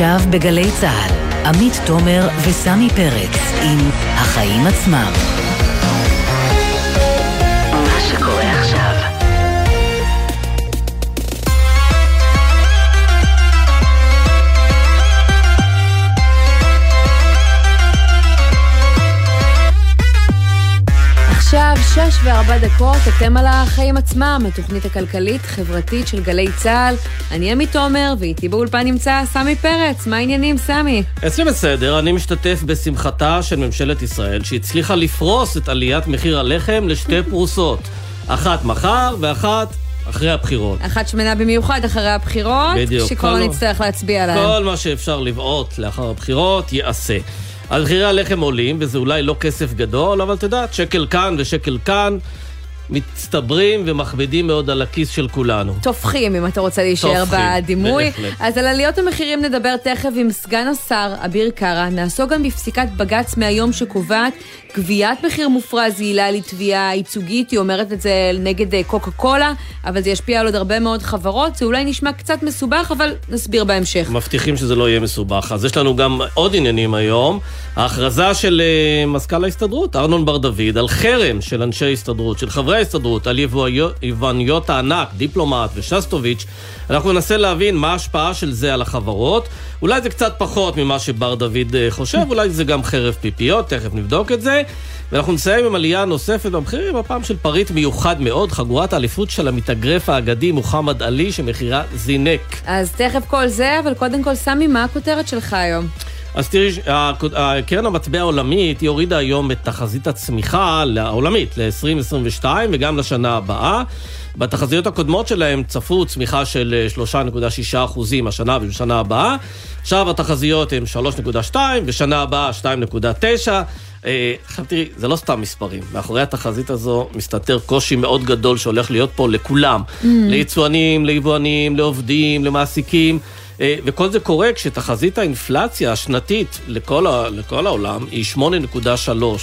עכשיו בגלי צה"ל, עמית תומר וסמי פרץ עם החיים עצמם. שש וארבע דקות, אתם על החיים עצמם, התוכנית הכלכלית-חברתית של גלי צה"ל. אני עמי תומר, ואיתי באולפן נמצא סמי פרץ. מה העניינים, סמי? אצלי בסדר, אני משתתף בשמחתה של ממשלת ישראל, שהצליחה לפרוס את עליית מחיר הלחם לשתי פרוסות. אחת מחר ואחת אחרי הבחירות. אחת שמנה במיוחד אחרי הבחירות, בדיוק. שכבר לא נצטרך להצביע עליהן. כל מה שאפשר לבעוט לאחר הבחירות, ייעשה. אז מחירי הלחם עולים, וזה אולי לא כסף גדול, אבל את יודעת, שקל כאן ושקל כאן, מצטברים ומכבידים מאוד על הכיס של כולנו. טופחים, אם אתה רוצה להישאר טופחים, בדימוי. בהחלט. אז על עליות המחירים נדבר תכף עם סגן השר אביר קארה. נעסוק גם בפסיקת בג"ץ מהיום שקובעת גביית מחיר מופרז היא עילה לתביעה ייצוגית, היא אומרת את זה נגד אה, קוקה קולה, אבל זה ישפיע על עוד הרבה מאוד חברות. זה אולי נשמע קצת מסובך, אבל נסביר בהמשך. מבטיחים שזה לא יהיה מסובך. אז יש לנו גם עוד עניינים היום. ההכרזה של אה, מזכ"ל ההסתדרות, ארנון בר דוד, על חרם של אנשי ההסתדרות, של חברי ההסתדרות, על יבואניות- הענק, דיפלומט ושסטוביץ'. אנחנו ננסה להבין מה ההשפעה של זה על החברות. אולי זה קצת פחות ממה שבר דוד אה, חושב, אולי זה גם חרב פיפיות, תכף נבדוק את זה. ואנחנו נסיים עם עלייה נוספת במחירים, הפעם של פריט מיוחד מאוד, חגורת האליפות של המתאגרף האגדי מוחמד עלי, שמחירה זינק. אז תכף כל זה, אבל קודם כל, סמי, מה הכותרת שלך היום? אז תראי, קרן המטבע העולמית, היא הורידה היום את תחזית הצמיחה העולמית ל-2022 וגם לשנה הבאה. בתחזיות הקודמות שלהם צפו צמיחה של אה, 3.6 אחוזים השנה ובשנה הבאה. עכשיו התחזיות הן 3.2 ושנה הבאה 2.9. אה, עכשיו תראי, זה לא סתם מספרים. מאחורי התחזית הזו מסתתר קושי מאוד גדול שהולך להיות פה לכולם. ליצואנים, ליבואנים, לעובדים, למעסיקים. אה, וכל זה קורה כשתחזית האינפלציה השנתית לכל, ה, לכל העולם היא 8.3.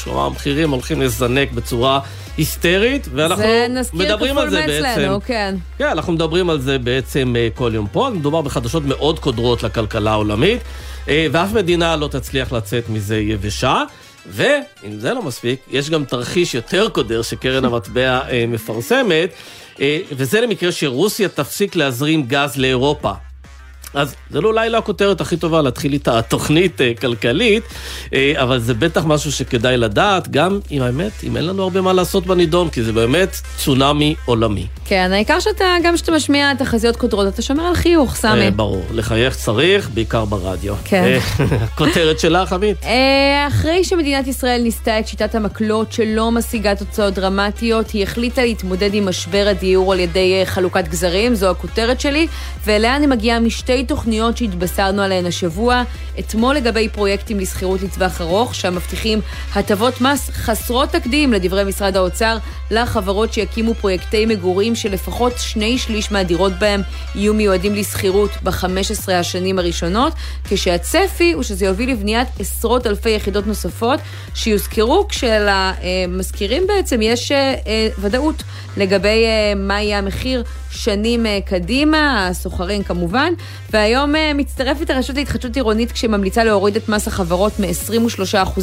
כלומר, המחירים הולכים לזנק בצורה היסטרית, ואנחנו זה נזכיר מדברים על כפול זה בעצם. מאצלנו, כן. כן, אנחנו מדברים על זה בעצם אה, כל יום פה. מדובר בחדשות מאוד קודרות לכלכלה העולמית, אה, ואף מדינה לא תצליח לצאת מזה יבשה. ואם זה לא מספיק, יש גם תרחיש יותר קודר שקרן המטבע מפרסמת, וזה למקרה שרוסיה תפסיק להזרים גז לאירופה. אז זה לא אולי לא הכותרת הכי טובה להתחיל איתה תוכנית אה, כלכלית, אה, אבל זה בטח משהו שכדאי לדעת, גם אם האמת, אם אין לנו הרבה מה לעשות בנידון, כי זה באמת צונאמי עולמי. כן, העיקר שאתה, גם כשאתה משמיע תחזיות קודרות, אתה שומר על חיוך, סמי. אה, ברור, לחייך צריך, בעיקר ברדיו. כן. אה, הכותרת שלך, עמית? אה, אחרי שמדינת ישראל ניסתה את שיטת המקלות שלא משיגה תוצאות דרמטיות, היא החליטה להתמודד עם משבר הדיור על ידי אה, חלוקת גזרים, זו הכותרת שלי, ואליה אני מגיעה משתי תוכניות שהתבשרנו עליהן השבוע. אתמול לגבי פרויקטים לשכירות לטווח ארוך, שהמבטיחים הטבות מס חסרות תקדים, לדברי משרד האוצר, לחברות שיקימו פרויקטי מגורים שלפחות שני שליש מהדירות בהם יהיו מיועדים לשכירות ב-15 השנים הראשונות, כשהצפי הוא שזה יוביל לבניית עשרות אלפי יחידות נוספות שיוזכרו כשלמזכירים בעצם יש אה, אה, ודאות לגבי אה, מה יהיה המחיר שנים אה, קדימה, הסוחרים כמובן, והיום אה, מצטרפת הרשות להתחדשות עירונית כשממליצה להוריד את מס החברות מ-23%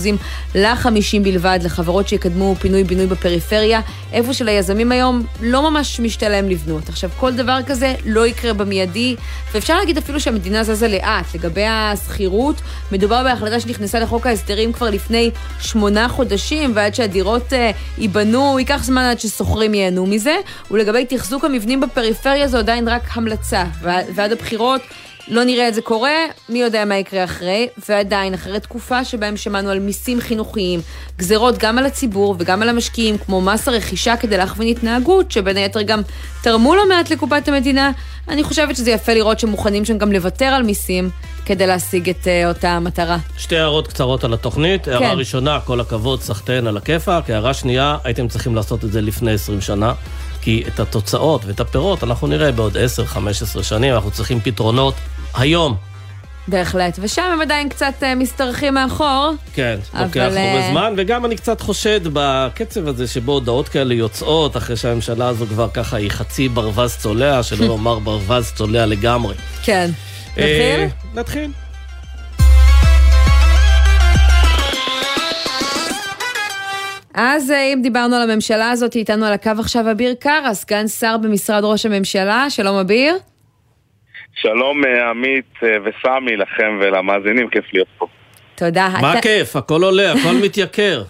ל-50 בלבד לחברות שיקדמו פינוי-בינוי בפריפריה, איפה שליזמים היום לא ממש משתלם לבנות. עכשיו, כל דבר כזה לא יקרה במיידי, ואפשר להגיד אפילו שהמדינה זזה לאט. לגבי השכירות, מדובר בהחלטה שנכנסה לחוק ההסדרים כבר לפני שמונה חודשים, ועד שהדירות אה, ייבנו, ייקח זמן עד ששוכרים ייהנו מזה. ולגבי תחזוק המבנים בפריפריה זו עדיין רק המלצה, ועד, הבחירות לא נראה את זה קורה, מי יודע מה יקרה אחרי, ועדיין, אחרי תקופה שבהם שמענו על מיסים חינוכיים, גזרות גם על הציבור וגם על המשקיעים, כמו מס הרכישה כדי להכווין התנהגות, שבין היתר גם תרמו לא מעט לקופת המדינה, אני חושבת שזה יפה לראות שמוכנים שם גם לוותר על מיסים כדי להשיג את uh, אותה המטרה. שתי הערות קצרות על התוכנית. הערה כן. ראשונה, כל הכבוד, סחטיין על הכיפאק. הערה שנייה, הייתם צריכים לעשות את זה לפני 20 שנה, כי את התוצאות ואת הפירות אנחנו נראה בעוד 10-15 שנים, אנחנו צריכים פתרונות היום. בהחלט, ושם הם עדיין קצת uh, משתרכים מאחור. כן, אבל, לוקח הרבה אה, זמן, וגם אני קצת חושד בקצב הזה שבו הודעות כאלה יוצאות, אחרי שהממשלה הזו כבר ככה היא חצי ברווז צולע, שלא לומר ברווז צולע לגמרי. כן. אה, נתחיל? נתחיל. אז אה, אם דיברנו על הממשלה הזאת, איתנו על הקו עכשיו אביר קארה, סגן שר במשרד ראש הממשלה, שלום אביר. שלום אה, עמית אה, וסמי לכם ולמאזינים, כיף להיות פה. תודה. מה אתה... כיף? הכל עולה, הכל מתייקר.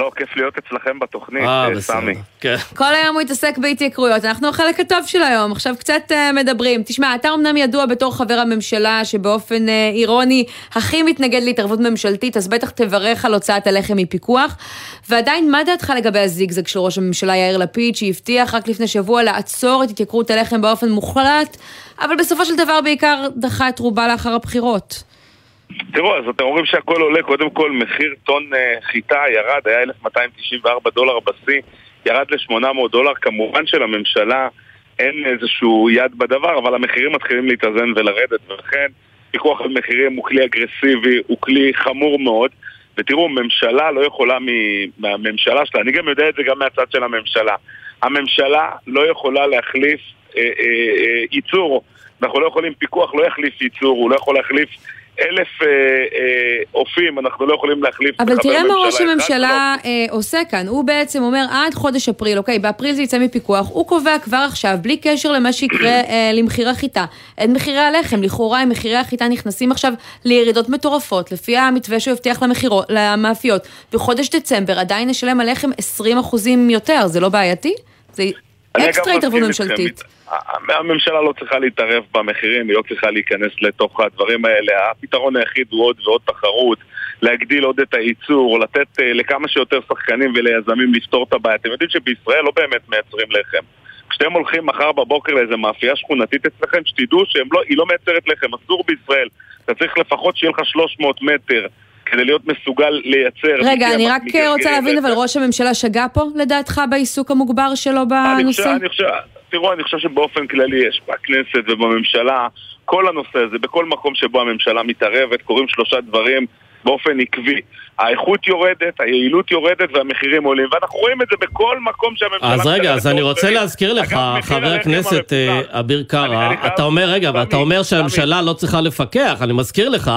לא, כיף להיות אצלכם בתוכנית, אה, אה סמי. כן. כל היום הוא התעסק בהתייקרויות, אנחנו החלק הטוב של היום, עכשיו קצת uh, מדברים. תשמע, אתה אמנם ידוע בתור חבר הממשלה שבאופן uh, אירוני הכי מתנגד להתערבות ממשלתית, אז בטח תברך על הוצאת הלחם מפיקוח. ועדיין, מה דעתך לגבי הזיגזג של ראש הממשלה יאיר לפיד, שהבטיח רק לפני שבוע לעצור את התייקרות הלחם באופן מוחלט, אבל בסופו של דבר בעיקר דחה את רובה לאחר הבחירות? תראו, אז אתם אומרים שהכל עולה, קודם כל מחיר טון uh, חיטה ירד, היה 1,294 דולר בשיא, ירד ל-800 דולר, כמובן שלממשלה אין איזשהו יד בדבר, אבל המחירים מתחילים להתאזן ולרדת, ולכן פיקוח על מחירים הוא כלי אגרסיבי, הוא כלי חמור מאוד, ותראו, ממשלה לא יכולה מהממשלה שלה, אני גם יודע את זה גם מהצד של הממשלה, הממשלה לא יכולה להחליף אה, אה, אה, ייצור, אנחנו לא יכולים, פיקוח לא יחליף ייצור, הוא לא יכול להחליף אלף אה, אה, אופים, אנחנו לא יכולים להחליף אבל תראה מה ראש הממשלה. אה, עושה כאן, הוא בעצם אומר עד חודש אפריל, אוקיי, באפריל זה יצא מפיקוח, הוא קובע כבר עכשיו, בלי קשר למה שיקרה אה, למחיר החיטה, את מחירי הלחם, לכאורה אם מחירי החיטה נכנסים עכשיו לירידות מטורפות, לפי המתווה שהוא הבטיח למחירות, למאפיות, בחודש דצמבר עדיין נשלם על לחם 20% יותר, זה לא בעייתי? זה אקסטרה התערבות ממשלתית. הממשלה לא צריכה להתערב במחירים, היא לא צריכה להיכנס לתוך הדברים האלה. הפתרון היחיד הוא עוד ועוד תחרות, להגדיל עוד את הייצור, לתת uh, לכמה שיותר שחקנים וליזמים לפתור את הבעיה. אתם יודעים שבישראל לא באמת מייצרים לחם. כשאתם הולכים מחר בבוקר לאיזה מאפייה שכונתית אצלכם, שתדעו שהיא לא מייצרת לחם, אסור בישראל. אתה צריך לפחות שיהיה לך 300 מטר. כדי להיות מסוגל לייצר... רגע, אני רק רוצה להבין, אבל ראש הממשלה שגה פה, לדעתך, בעיסוק המוגבר שלו בנושא? אני חושב, תראו, אני חושב שבאופן כללי יש בכנסת ובממשלה, כל הנושא הזה, בכל מקום שבו הממשלה מתערבת, קורים שלושה דברים באופן עקבי. האיכות יורדת, היעילות יורדת והמחירים עולים, ואנחנו רואים את זה בכל מקום שהממשלה... אז רגע, אז אני רוצה להזכיר לך, חבר הכנסת אה, אביר קארה, אתה אומר, רגע, ואתה אומר שהממשלה לא צריכה לפקח, אני מזכיר לך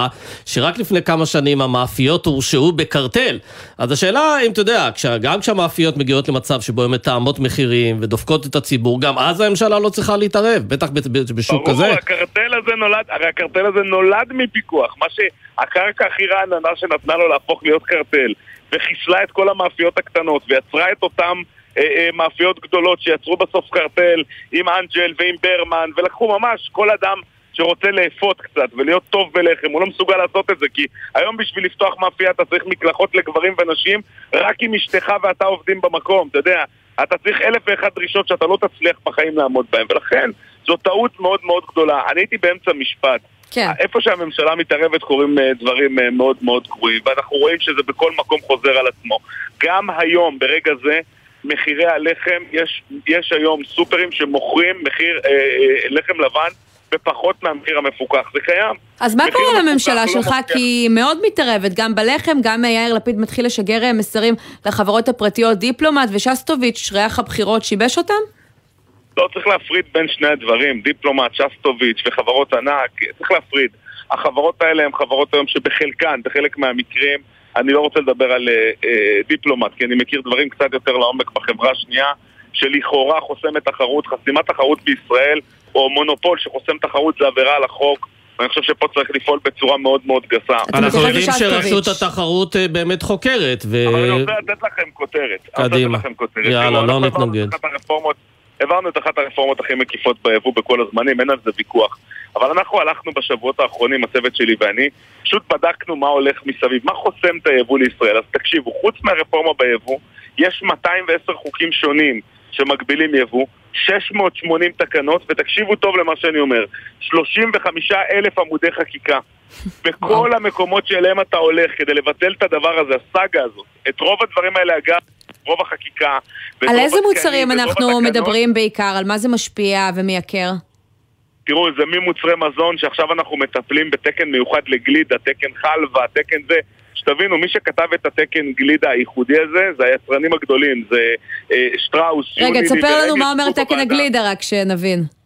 שרק לפני כמה שנים המאפיות הורשעו בקרטל. אז השאלה, אם אתה יודע, גם כשהמאפיות מגיעות למצב שבו הן מתאמות מחירים ודופקות את הציבור, גם אז הממשלה לא צריכה להתערב, בטח בשוק כזה. ברור, הקרטל הזה נולד, הרי הקרטל הזה נולד מפיקוח, מה שהקרקע הכי רעננה שנתנה לו להפוך להיות קרטל, וחיסלה את כל המאפיות הקטנות, ויצרה את אותן אה, אה, מאפיות גדולות שיצרו בסוף קרטל עם אנג'ל ועם ברמן, ולקחו ממש כל אדם שרוצה לאפות קצת ולהיות טוב בלחם, הוא לא מסוגל לעשות את זה, כי היום בשביל לפתוח מאפייה אתה צריך מקלחות לגברים ונשים, רק עם אשתך ואתה עובדים במקום, אתה יודע, אתה צריך אלף ואחת דרישות שאתה לא תצליח בחיים לעמוד בהן, ולכן זו טעות מאוד מאוד גדולה. אני הייתי באמצע משפט. כן. איפה שהממשלה מתערבת קורים אה, דברים אה, מאוד מאוד גרועים, ואנחנו רואים שזה בכל מקום חוזר על עצמו. גם היום, ברגע זה, מחירי הלחם, יש, יש היום סופרים שמוכרים מחיר אה, אה, לחם לבן בפחות מהמחיר המפוקח, זה קיים. אז מה קורה לממשלה לא שלך? לא כי היא מאוד מתערבת, גם בלחם, גם יאיר לפיד מתחיל לשגר מסרים לחברות הפרטיות דיפלומט ושסטוביץ', ריח הבחירות שיבש אותם? לא, צריך להפריד בין שני הדברים, דיפלומט, שסטוביץ' וחברות ענק, צריך להפריד. החברות האלה הן חברות היום שבחלקן, בחלק מהמקרים, אני לא רוצה לדבר על אה, אה, דיפלומט, כי אני מכיר דברים קצת יותר לעומק בחברה השנייה, שלכאורה חוסמת תחרות, חסימת תחרות בישראל, או מונופול שחוסם תחרות זה עבירה על החוק. ואני חושב שפה צריך לפעול בצורה מאוד מאוד גסה. אנחנו יודעים שרשות התחרות אה, באמת חוקרת, ו... אבל אני רוצה לתת לכם כותרת. קדימה. יאללה, לא נתנגד. העברנו את אחת הרפורמות הכי מקיפות ביבוא בכל הזמנים, אין על זה ויכוח. אבל אנחנו הלכנו בשבועות האחרונים, הצוות שלי ואני, פשוט בדקנו מה הולך מסביב, מה חוסם את היבוא לישראל. אז תקשיבו, חוץ מהרפורמה ביבוא, יש 210 חוקים שונים שמגבילים יבוא, 680 תקנות, ותקשיבו טוב למה שאני אומר, 35 אלף עמודי חקיקה. בכל המקומות שאליהם אתה הולך כדי לבטל את הדבר הזה, הסאגה הזאת, את רוב הדברים האלה אגב, רוב החקיקה. על איזה מוצרים אנחנו מדברים בעיקר? על מה זה משפיע ומייקר? תראו, זה ממוצרי מזון שעכשיו אנחנו מטפלים בתקן מיוחד לגלידה, תקן חלבה, תקן זה. שתבינו, מי שכתב את התקן גלידה הייחודי הזה, זה היצרנים הגדולים, זה אה, שטראוס, רגע, תספר לנו מה אומר תקן הגלידה רק שנבין.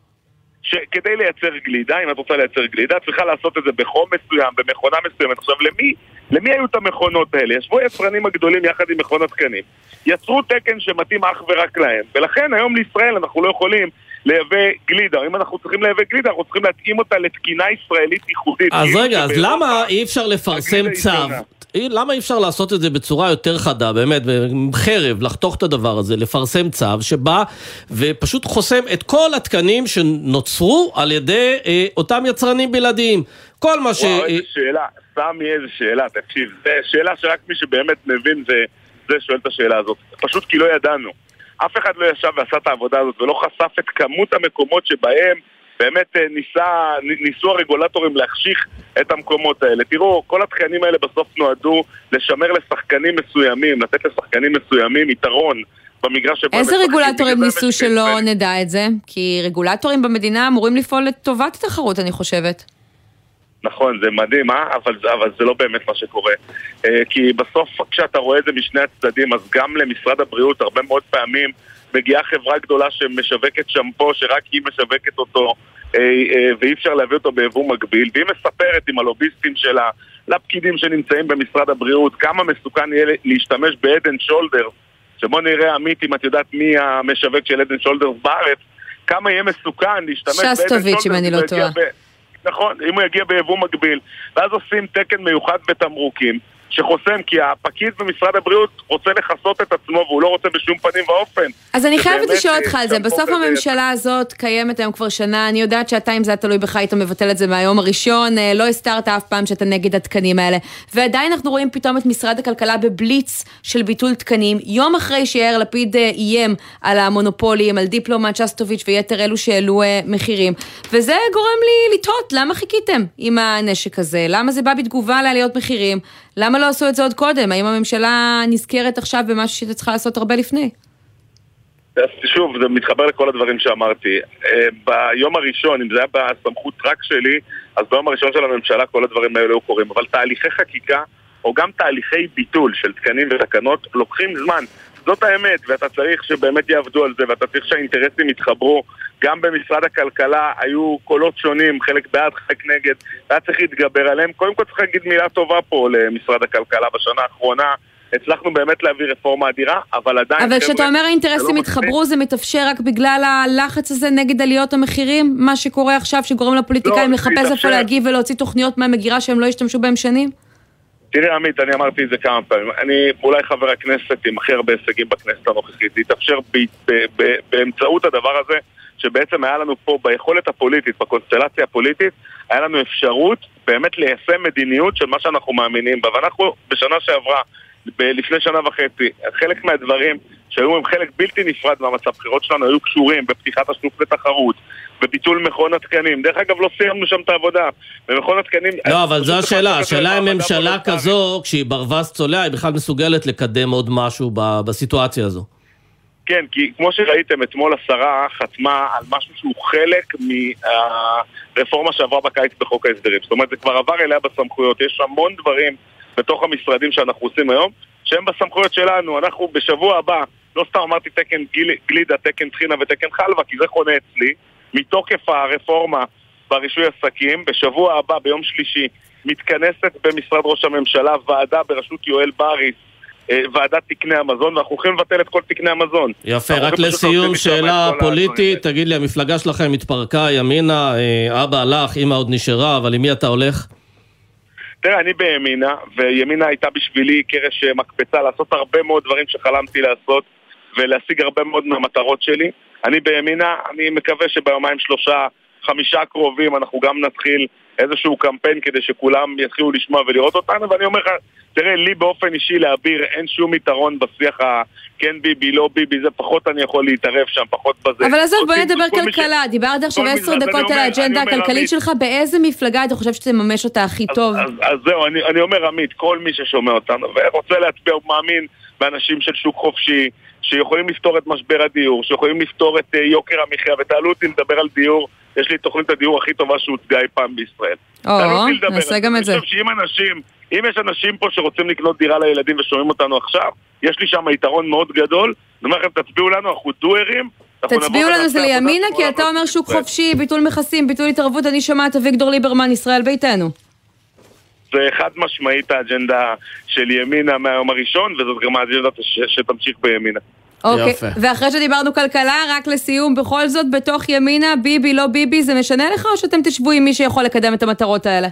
שכדי לייצר גלידה, אם את רוצה לייצר גלידה, צריכה לעשות את זה בחום מסוים, במכונה מסוימת. עכשיו, למי, למי היו את המכונות האלה? ישבו היצרנים הגדולים יחד עם מכון התקנים, יצרו תקן שמתאים אך ורק להם, ולכן היום לישראל אנחנו לא יכולים לייבא גלידה, אם אנחנו צריכים לייבא גלידה, אנחנו צריכים להתאים אותה לתקינה ישראלית ייחודית. אז רגע, אז למה אי אפשר לפרסם צו? למה אי אפשר לעשות את זה בצורה יותר חדה, באמת, חרב, לחתוך את הדבר הזה, לפרסם צו שבא ופשוט חוסם את כל התקנים שנוצרו על ידי אה, אותם יצרנים בלעדיים. כל מה ש... וואו, איזה שאלה, סמי איזה שאלה, תקשיב, זו שאלה שרק מי שבאמת מבין זה, זה שואל את השאלה הזאת. פשוט כי לא ידענו. אף אחד לא ישב ועשה את העבודה הזאת ולא חשף את כמות המקומות שבהם באמת אה, ניסה, ניסו הרגולטורים להחשיך את המקומות האלה. תראו, כל התקנים האלה בסוף נועדו לשמר לשחקנים מסוימים, לתת לשחקנים מסוימים יתרון. במגרש שבו... איזה רגולטורים ניסו שלא נדע את זה? כי רגולטורים במדינה אמורים לפעול לטובת התחרות, אני חושבת. נכון, זה מדהים, אה? אבל, אבל זה לא באמת מה שקורה. אה, כי בסוף כשאתה רואה את זה משני הצדדים, אז גם למשרד הבריאות הרבה מאוד פעמים מגיעה חברה גדולה שמשווקת שמפו, שרק היא משווקת אותו, ואי אפשר להביא אותו ביבוא מקביל, והיא מספרת עם הלוביסטים שלה, לפקידים שנמצאים במשרד הבריאות, כמה מסוכן יהיה להשתמש בעדן שולדר, שבוא נראה, עמית, אם את יודעת מי המשווק של עדן שולדר בארץ, כמה יהיה מסוכן להשתמש בעדן שולדר. שסטוביץ', אם אני לא טועה. נכון, אם הוא יגיע ביבוא מקביל, ואז עושים תקן מיוחד בתמרוקים. שחוסם, כי הפקיד במשרד הבריאות רוצה לכסות את עצמו והוא לא רוצה בשום פנים ואופן. אז אני חייבת לשאול אותך על זה, בסוף הממשלה הזאת קיימת היום כבר שנה, אני יודעת שאתה, אם זה היה תלוי בך, היית מבטל את זה מהיום הראשון, אה, לא הסתרת אף פעם שאתה נגד התקנים האלה. ועדיין אנחנו רואים פתאום את משרד הכלכלה בבליץ של ביטול תקנים, יום אחרי שיאיר לפיד אה, איים על המונופולים, על דיפלומט, שסטוביץ' ויתר אלו שהעלו אה, מחירים. וזה גורם לי לתהות, למה חיכיתם עם הנשק הזה? למה זה בא בתגובה לעליות מחירים? למה לא עשו את זה עוד קודם? האם הממשלה נזכרת עכשיו במשהו שהיא צריכה לעשות הרבה לפני? אז שוב, זה מתחבר לכל הדברים שאמרתי. אה, ביום הראשון, אם זה היה בסמכות רק שלי, אז ביום הראשון של הממשלה כל הדברים האלה היו קורים. אבל תהליכי חקיקה, או גם תהליכי ביטול של תקנים ותקנות, לוקחים זמן. זאת האמת, ואתה צריך שבאמת יעבדו על זה, ואתה צריך שהאינטרסים יתחברו. גם במשרד הכלכלה היו קולות שונים, חלק בעד, חלק נגד, והיה צריך להתגבר עליהם. קודם כל צריך להגיד מילה טובה פה למשרד הכלכלה בשנה האחרונה. הצלחנו באמת להביא רפורמה אדירה, אבל עדיין... אבל כשאתה אומר האינטרסים לא התחברו, זה מתאפשר רק בגלל הלחץ הזה נגד עליות המחירים? מה שקורה עכשיו, שגורם לפוליטיקאים לא, לחפש איפה להגיב ולהוציא תוכניות מהמגירה שהם לא השתמשו בהם שנים? תראה עמית, אני אמרתי את זה כמה פעמים, אני אולי חבר הכנסת עם הכי הרבה הישגים בכנסת הנוכחית, זה יתאפשר באמצעות הדבר הזה, שבעצם היה לנו פה ביכולת הפוליטית, בקונסטלציה הפוליטית, היה לנו אפשרות באמת ליישם מדיניות של מה שאנחנו מאמינים בה, ואנחנו בשנה שעברה, לפני שנה וחצי, חלק מהדברים שהיו הם חלק בלתי נפרד מהמצב בחירות שלנו, היו קשורים בפתיחת השוק לתחרות, בביטול מכון התקנים. דרך אגב, לא סיימנו שם את העבודה. במכון התקנים... לא, אבל זו השאלה. השאלה אם ממשלה כזו, כשהיא ברווז צולע, היא בכלל מסוגלת לקדם עוד משהו בסיטואציה הזו. כן, כי כמו שראיתם, אתמול השרה חתמה על משהו שהוא חלק מהרפורמה שעברה בקיץ בחוק ההסדרים. זאת אומרת, זה כבר עבר אליה בסמכויות. יש המון דברים בתוך המשרדים שאנחנו עושים היום, שהם בסמכויות שלנו. אנחנו בשבוע הבא, לא סתם אמרתי תקן גלידה, תקן טחינה ותקן חלבה, כי זה חונה אצלי. מתוקף הרפורמה ברישוי עסקים, בשבוע הבא, ביום שלישי, מתכנסת במשרד ראש הממשלה ועדה בראשות יואל בריס, ועדת תקני המזון, ואנחנו הולכים לבטל את כל תקני המזון. יפה, רק לסיום, שאלה פוליטית, תגיד לי, המפלגה שלכם התפרקה, ימינה, אה, אבא הלך, אמא עוד נשארה, אבל עם מי אתה הולך? תראה, אני בימינה, וימינה הייתה בשבילי קרש מקפצה לעשות הרבה מאוד דברים שחלמתי לעשות, ולהשיג הרבה מאוד מהמטרות שלי. אני בימינה, אני מקווה שביומיים שלושה, חמישה קרובים אנחנו גם נתחיל איזשהו קמפיין כדי שכולם יתחילו לשמוע ולראות אותנו, ואני אומר לך, תראה, לי באופן אישי לאביר אין שום יתרון בשיח הכן ביבי, לא ביבי, זה פחות אני יכול להתערב שם, פחות בזה. אבל עזוב, בוא נדבר כלכלה, ש... דיברת עכשיו עשר דקות על האג'נדה הכלכלית שלך, באיזה מפלגה אתה חושב שתממש אותה הכי טוב? אז, אז, אז זהו, אני, אני אומר, עמית, כל מי ששומע אותנו ורוצה להצביע, הוא מאמין באנשים של שוק חופשי, שיכולים לפתור את משבר הדיור, שיכולים לפתור את uh, יוקר המחיה, ותעלו אותי לדבר על דיור, יש לי תוכנית הדיור הכי טובה שהוצגה אי פעם בישראל. או, נעשה גם את זה. אני חושב שאם אנשים, אם יש אנשים פה שרוצים לקנות דירה לילדים ושומעים אותנו עכשיו, יש לי שם יתרון מאוד גדול, אני אומר לכם, תצביעו לנו, אנחנו דוארים, תצביעו לנו זה לימינה, כי אתה אומר שוק. חופשי, ביטול מכסים, ביטול התערבות, אני שומעת אביגדור ליברמן, ישראל ביתנו. זה חד משמעית האג'נדה של ימינה מהיום הראשון, וזאת גם האג'נדה שתמשיך בימינה. אוקיי, יפה. ואחרי שדיברנו כלכלה, רק לסיום, בכל זאת, בתוך ימינה, ביבי, לא ביבי, זה משנה לך, או שאתם תשבו עם מי שיכול לקדם את המטרות האלה?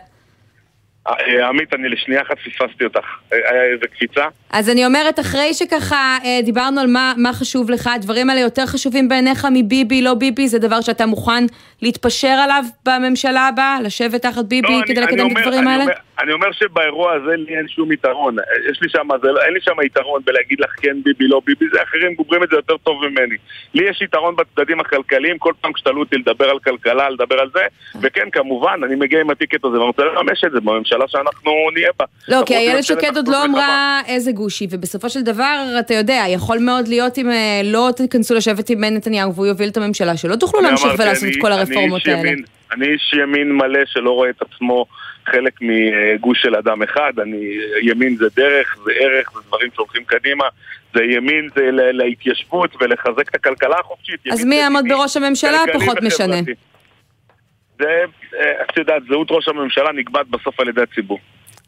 אה, עמית, אני לשנייה אחת פספסתי אותך. אה, היה איזה קפיצה? אז אני אומרת, אחרי שככה אה, דיברנו על מה, מה חשוב לך, הדברים האלה יותר חשובים בעיניך מביבי, לא ביבי, זה דבר שאתה מוכן להתפשר עליו בממשלה הבאה? לשבת תחת ביבי לא, כדי אני- לקדם אני את הדברים אני האלה? אומר- אני אומר שבאירוע הזה לי אין שום יתרון. יש לי שם, זה לא- אין לי שם יתרון בלהגיד לך כן ביבי, לא ביבי, זה אחרים גוברים את זה יותר טוב ממני. לי יש יתרון בצדדים הכלכליים, כל פעם כשתלו אותי לדבר על כלכלה, לדבר על זה, וכן, כמובן, אני מגיע עם הטיקט הזה ואני רוצה לממש את זה בממשלה שאנחנו נהיה בה. לא, כי איילת שקד עוד לא. אמרה איזה גושי, ובסופו של דבר, אתה יודע, יכול מאוד להיות אם אה, לא תיכנסו לשבת עם נתניהו והוא יוביל את הממשלה, שלא תוכלו להמשיך ולעשות את כל אני הרפורמות האלה. ימין- אני איש ימין מלא שלא רואה את עצמו חלק מגוש של אדם אחד, אני, ימין זה דרך, זה ערך, זה דברים שהולכים קדימה, זה ימין זה ל- להתיישבות ולחזק את הכלכלה החופשית. אז מי יעמוד בראש הממשלה? פחות משנה. זה, אה, את יודעת, זהות ראש הממשלה נקבעת בסוף על ידי הציבור.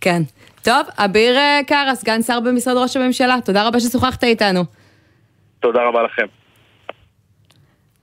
כן. טוב, אביר אה, קארה, סגן שר במשרד ראש הממשלה, תודה רבה ששוחחת איתנו. תודה רבה לכם.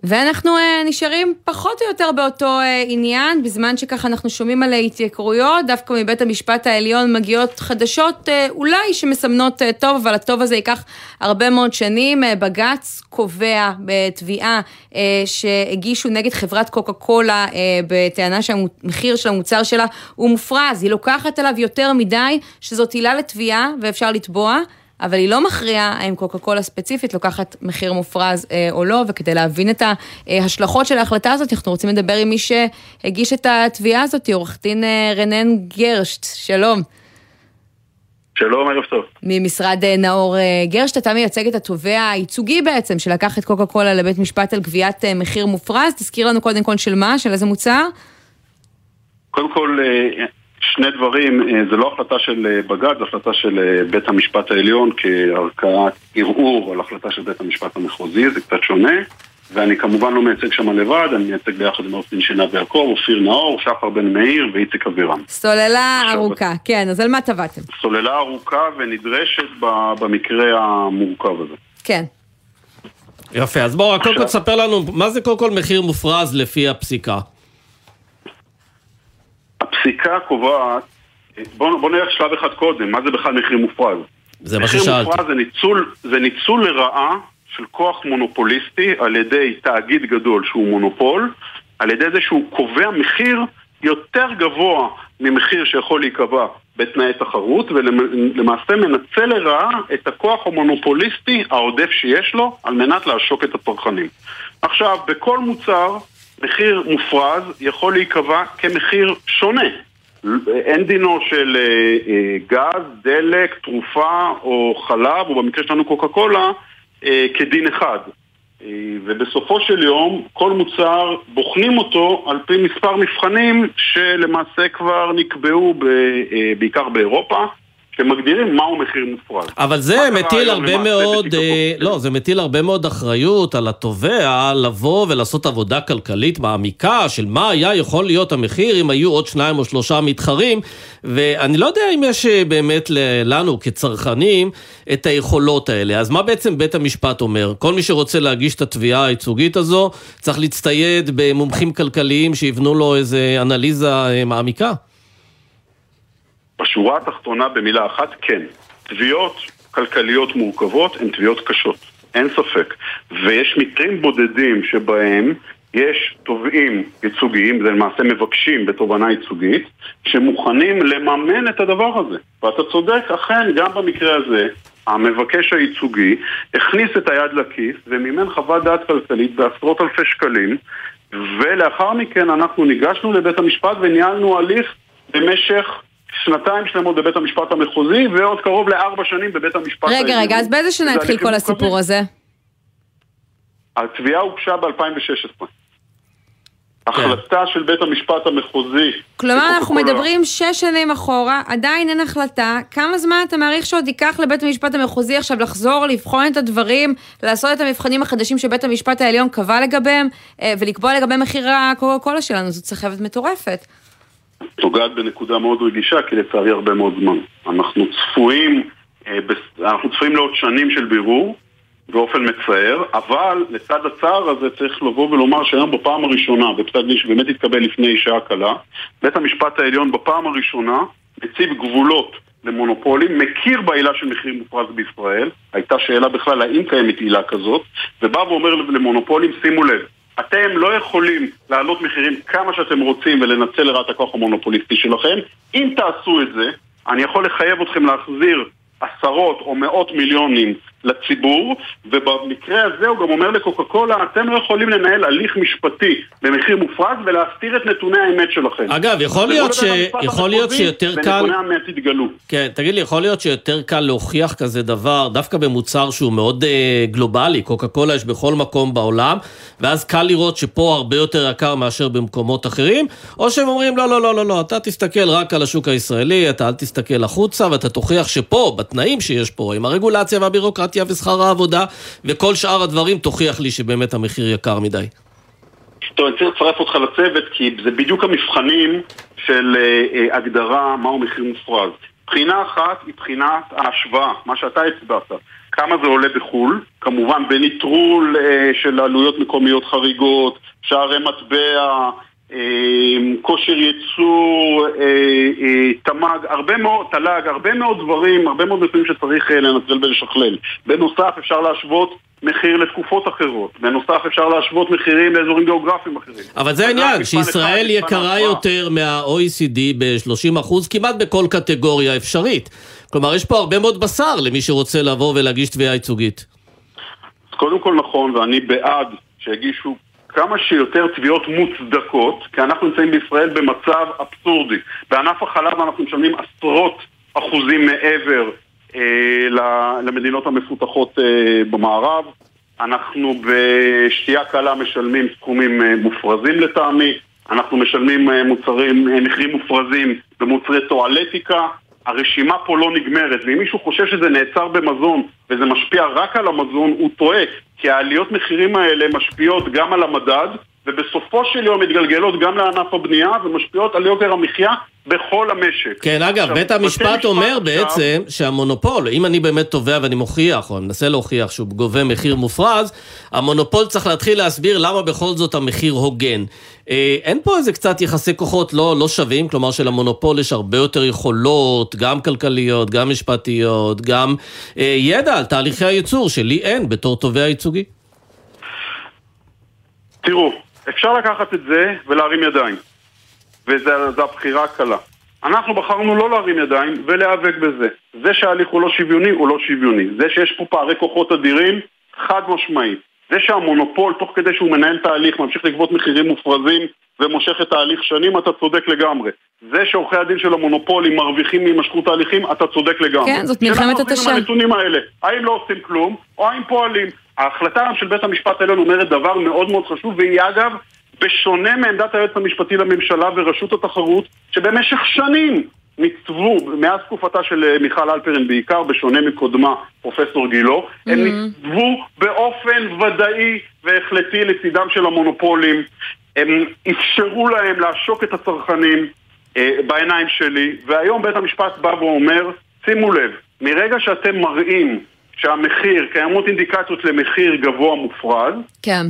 ואנחנו אה, נשארים פחות או יותר באותו אה, עניין, בזמן שככה אנחנו שומעים על התייקרויות, דווקא מבית המשפט העליון מגיעות חדשות אה, אולי שמסמנות אה, טוב, אבל הטוב הזה ייקח הרבה מאוד שנים. אה, בג"ץ קובע בתביעה אה, שהגישו נגד חברת קוקה קולה אה, בטענה שהמחיר של המוצר שלה הוא מופרז, היא לוקחת עליו יותר מדי, שזאת עילה לתביעה ואפשר לתבוע. אבל היא לא מכריעה האם קוקה קולה ספציפית לוקחת מחיר מופרז אה, או לא, וכדי להבין את ההשלכות של ההחלטה הזאת, אנחנו רוצים לדבר עם מי שהגיש את התביעה הזאת, עורך דין אה, רנן גרשט, שלום. שלום, ערב טוב. ממשרד אה, נאור אה, גרשט, אתה מייצג את התובע הייצוגי בעצם, שלקח את קוקה קולה לבית משפט על גביית אה, מחיר מופרז, תזכיר לנו קודם כל של מה, של איזה מוצר? קודם כל, שני דברים, אה, זה לא החלטה של אה, בג"ץ, זו החלטה של אה, בית המשפט העליון כערכאת ערעור על החלטה של בית המשפט המחוזי, זה קצת שונה. ואני כמובן לא מייצג שם לבד, אני מייצג ביחד עם עורך דין שנב יעקב, אופיר נאור, שחר בן מאיר ואיציק אבירם. סוללה ארוכה, כן, אז על מה טבעתם? סוללה ארוכה ונדרשת במקרה המורכב הזה. כן. יפה, אז בואו, קודם כל תספר לנו, מה זה קודם כל מחיר מופרז לפי הפסיקה? הפסיקה קובעת, בואו בוא נלך שלב אחד קודם, מה זה בכלל מחיר מופרז? זה מה מחיר ששאלתי. מופרז זה ניצול, זה ניצול לרעה של כוח מונופוליסטי על ידי תאגיד גדול שהוא מונופול, על ידי זה שהוא קובע מחיר יותר גבוה ממחיר שיכול להיקבע בתנאי תחרות, ולמעשה מנצל לרעה את הכוח המונופוליסטי העודף שיש לו על מנת לעשוק את הצרכנים. עכשיו, בכל מוצר מחיר מופרז יכול להיקבע כמחיר שונה. אין דינו של אה, אה, גז, דלק, תרופה או חלב, או במקרה שלנו קוקה קולה, אה, כדין אחד. ובסופו של יום, כל מוצר, בוחנים אותו על פי מספר מבחנים שלמעשה כבר נקבעו בעיקר באירופה, שמגדירים מהו מחיר מופרז. אבל זה מטיל הרבה מאוד, אה? לא, זה מטיל הרבה מאוד אחריות על התובע לבוא ולעשות עבודה כלכלית מעמיקה של מה היה יכול להיות המחיר אם היו עוד שניים או שלושה מתחרים, ואני לא יודע אם יש אה, באמת לנו כצרכנים את היכולות האלה. אז מה בעצם בית המשפט אומר? כל מי שרוצה להגיש את התביעה הייצוגית הזו, צריך להצטייד במומחים כלכליים שיבנו לו איזה אנליזה אה, מעמיקה? בשורה התחתונה במילה אחת, כן. תביעות כלכליות מורכבות הן תביעות קשות, אין ספק. ויש מקרים בודדים שבהם יש תובעים ייצוגיים, זה למעשה מבקשים בתובענה ייצוגית, שמוכנים לממן את הדבר הזה. ואתה צודק, אכן, גם במקרה הזה, המבקש הייצוגי הכניס את היד לכיס ומימן חוות דעת כלכלית בעשרות אלפי שקלים ולאחר מכן אנחנו ניגשנו לבית המשפט וניהלנו הליך במשך שנתיים שלמות בבית המשפט המחוזי ועוד קרוב לארבע שנים בבית המשפט רגע, רגע, אז באיזה שנה התחיל כל. הסיפור הזה? התביעה הוגשה ב-2016. החלטה של בית המשפט המחוזי. כלומר, אנחנו מדברים שש שנים אחורה, עדיין אין החלטה. כמה זמן אתה מעריך שעוד ייקח לבית המשפט המחוזי עכשיו לחזור, לבחון את הדברים, לעשות את המבחנים החדשים שבית המשפט העליון קבע לגביהם, אה, ולקבוע לגבי מחיר הקוקה קולה שלנו? זאת סחבת מטורפת. נוגעת בנקודה מאוד רגישה, כי לצערי הרבה מאוד זמן. אנחנו צפויים, אה, אנחנו צפויים לעוד שנים של בירור, באופן מצער, אבל לצד הצער הזה צריך לבוא ולומר שהיום בפעם הראשונה, בפסק דין שבאמת התקבל לפני שעה קלה, בית המשפט העליון בפעם הראשונה מציב גבולות למונופולים, מכיר בעילה של מחיר מופרז בישראל, הייתה שאלה בכלל האם קיימת עילה כזאת, ובא ואומר למונופולים, שימו לב, אתם לא יכולים להעלות מחירים כמה שאתם רוצים ולנצל לרעת הכוח המונופוליסטי שלכם. אם תעשו את זה, אני יכול לחייב אתכם להחזיר עשרות או מאות מיליונים לציבור, ובמקרה הזה הוא גם אומר לקוקה קולה, אתם לא יכולים לנהל הליך משפטי במחיר מופרז ולהסתיר את נתוני האמת שלכם. אגב, יכול להיות ש- יכול להיות שיותר קל- ונתוני האמת יתגלו. כן, תגיד לי, יכול להיות שיותר קל להוכיח כזה דבר, דווקא במוצר שהוא מאוד אה, גלובלי, קוקה קולה יש בכל מקום בעולם, ואז קל לראות שפה הרבה יותר יקר מאשר במקומות אחרים, או שהם אומרים, לא, לא, לא, לא, לא, אתה תסתכל רק על השוק הישראלי, אתה אל תסתכל החוצה, ואתה תוכיח שפה, בתנאים שיש פה, עם הרגולציה והבירוקרטיה ושכר העבודה, וכל שאר הדברים, תוכיח לי שבאמת המחיר יקר מדי. טוב, אני צריך לצרף אותך לצוות, כי זה בדיוק המבחנים של אה, אה, הגדרה מהו מחיר מופרז. בחינה אחת היא בחינת ההשוואה, מה שאתה הצבעת. כמה זה עולה בחו"ל, כמובן בניטרול אה, של עלויות מקומיות חריגות, שערי מטבע, כושר ייצור, אה, אה, תמ"ג, הרבה מאוד, תל"ג, הרבה מאוד דברים, הרבה מאוד נתונים שצריך אה, לנצל ולשכלל. בנוסף אפשר להשוות מחיר לתקופות אחרות. בנוסף אפשר להשוות מחירים לאזורים גיאוגרפיים אחרים. אבל זה העניין, שישראל אחד, יקרה. יותר מה-OECD ב-30% כמעט בכל קטגוריה אפשרית. כלומר, יש פה הרבה מאוד בשר למי שרוצה לבוא ולהגיש תביעה ייצוגית. קודם כל נכון, ואני בעד שיגישו כמה שיותר תביעות מוצדקות, כי אנחנו נמצאים בישראל במצב אבסורדי. בענף החלב אנחנו משלמים עשרות אחוזים מעבר אה, למדינות המפותחות אה, במערב. אנחנו בשתייה קלה משלמים סכומים אה, מופרזים לטעמי. אנחנו משלמים אה, מוצרים, אה, מחירים מופרזים במוצרי טואלטיקה. הרשימה פה לא נגמרת, ואם מישהו חושב שזה נעצר במזון וזה משפיע רק על המזון, הוא טועה, כי העליות מחירים האלה משפיעות גם על המדד, ובסופו של יום מתגלגלות גם לענף הבנייה ומשפיעות על יוקר המחיה בכל המשק. כן, אגב, עכשיו, בית המשפט משפט אומר עכשיו- בעצם שהמונופול, אם אני באמת תובע ואני מוכיח, או מנסה להוכיח שהוא גובה מחיר מופרז, המונופול צריך להתחיל להסביר למה בכל זאת המחיר הוגן. אה, אין פה איזה קצת יחסי כוחות לא, לא שווים, כלומר שלמונופול יש הרבה יותר יכולות, גם כלכליות, גם משפטיות, גם אה, ידע על תהליכי הייצור, שלי אין בתור תובע ייצוגי. תראו, אפשר לקחת את זה ולהרים ידיים, וזו הבחירה הקלה. אנחנו בחרנו לא להרים ידיים ולהיאבק בזה. זה שההליך הוא לא שוויוני, הוא לא שוויוני. זה שיש פה פערי כוחות אדירים, חד משמעית. זה שהמונופול, תוך כדי שהוא מנהל תהליך, ממשיך לגבות מחירים מופרזים ומושך את ההליך שנים, אתה צודק לגמרי. זה שעורכי הדין של המונופולים מרוויחים מהימשכות ההליכים, אתה צודק לגמרי. כן, זאת מלחמת שאלה עושים התשה. עם הנתונים האלה, האם לא עושים כלום, או האם פועלים. ההחלטה של בית המשפט העליון אומרת דבר מאוד מאוד חשוב, והיא אגב, בשונה מעמדת היועץ המשפטי לממשלה ורשות התחרות, שבמשך שנים ניצבו, מאז תקופתה של אה, מיכל אלפרין בעיקר, בשונה מקודמה, פרופסור גילו, הם ניצבו באופן ודאי והחלטי לצידם של המונופולים, הם אפשרו להם לעשוק את הצרכנים אה, בעיניים שלי, והיום בית המשפט בא ואומר, שימו לב, מרגע שאתם מראים שהמחיר, קיימות אינדיקציות למחיר גבוה מופרז, כן.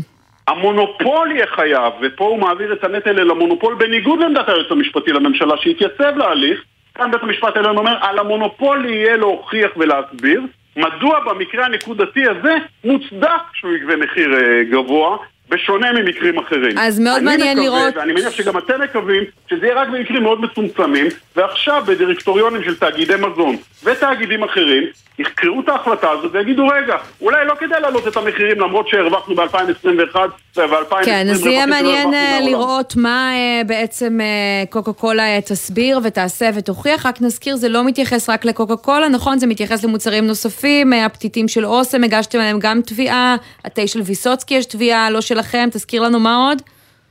המונופול יהיה חייב, ופה הוא מעביר את הנטל אל המונופול בניגוד לעמדת היועץ המשפטי לממשלה שהתייצב להליך, כאן בית המשפט העליון אומר, על המונופול יהיה להוכיח ולהסביר מדוע במקרה הנקודתי הזה מוצדק שהוא יגבה מחיר אה, גבוה, בשונה ממקרים אחרים. אז מאוד אני מעניין מקווה, לראות- ואני מניח שגם אתם מקווים שזה יהיה רק במקרים מאוד מצומצמים, ועכשיו בדירקטוריונים של תאגידי מזון ותאגידים אחרים, יחקרו את ההחלטה הזאת ויגידו, רגע, אולי לא כדאי להעלות את המחירים למרות שהרווחנו ב-2021 ו-2020 כן, אז יהיה מעניין אה, לראות מה אה, בעצם אה, קוקה קולה תסביר ותעשה ותוכיח. רק נזכיר, זה לא מתייחס רק לקוקה קולה, נכון? זה מתייחס למוצרים נוספים, הפתיתים של אוסם, הגשתם עליהם גם תביעה, התה של ויסוצקי יש תביעה, לא שלכם, תזכיר לנו מה עוד?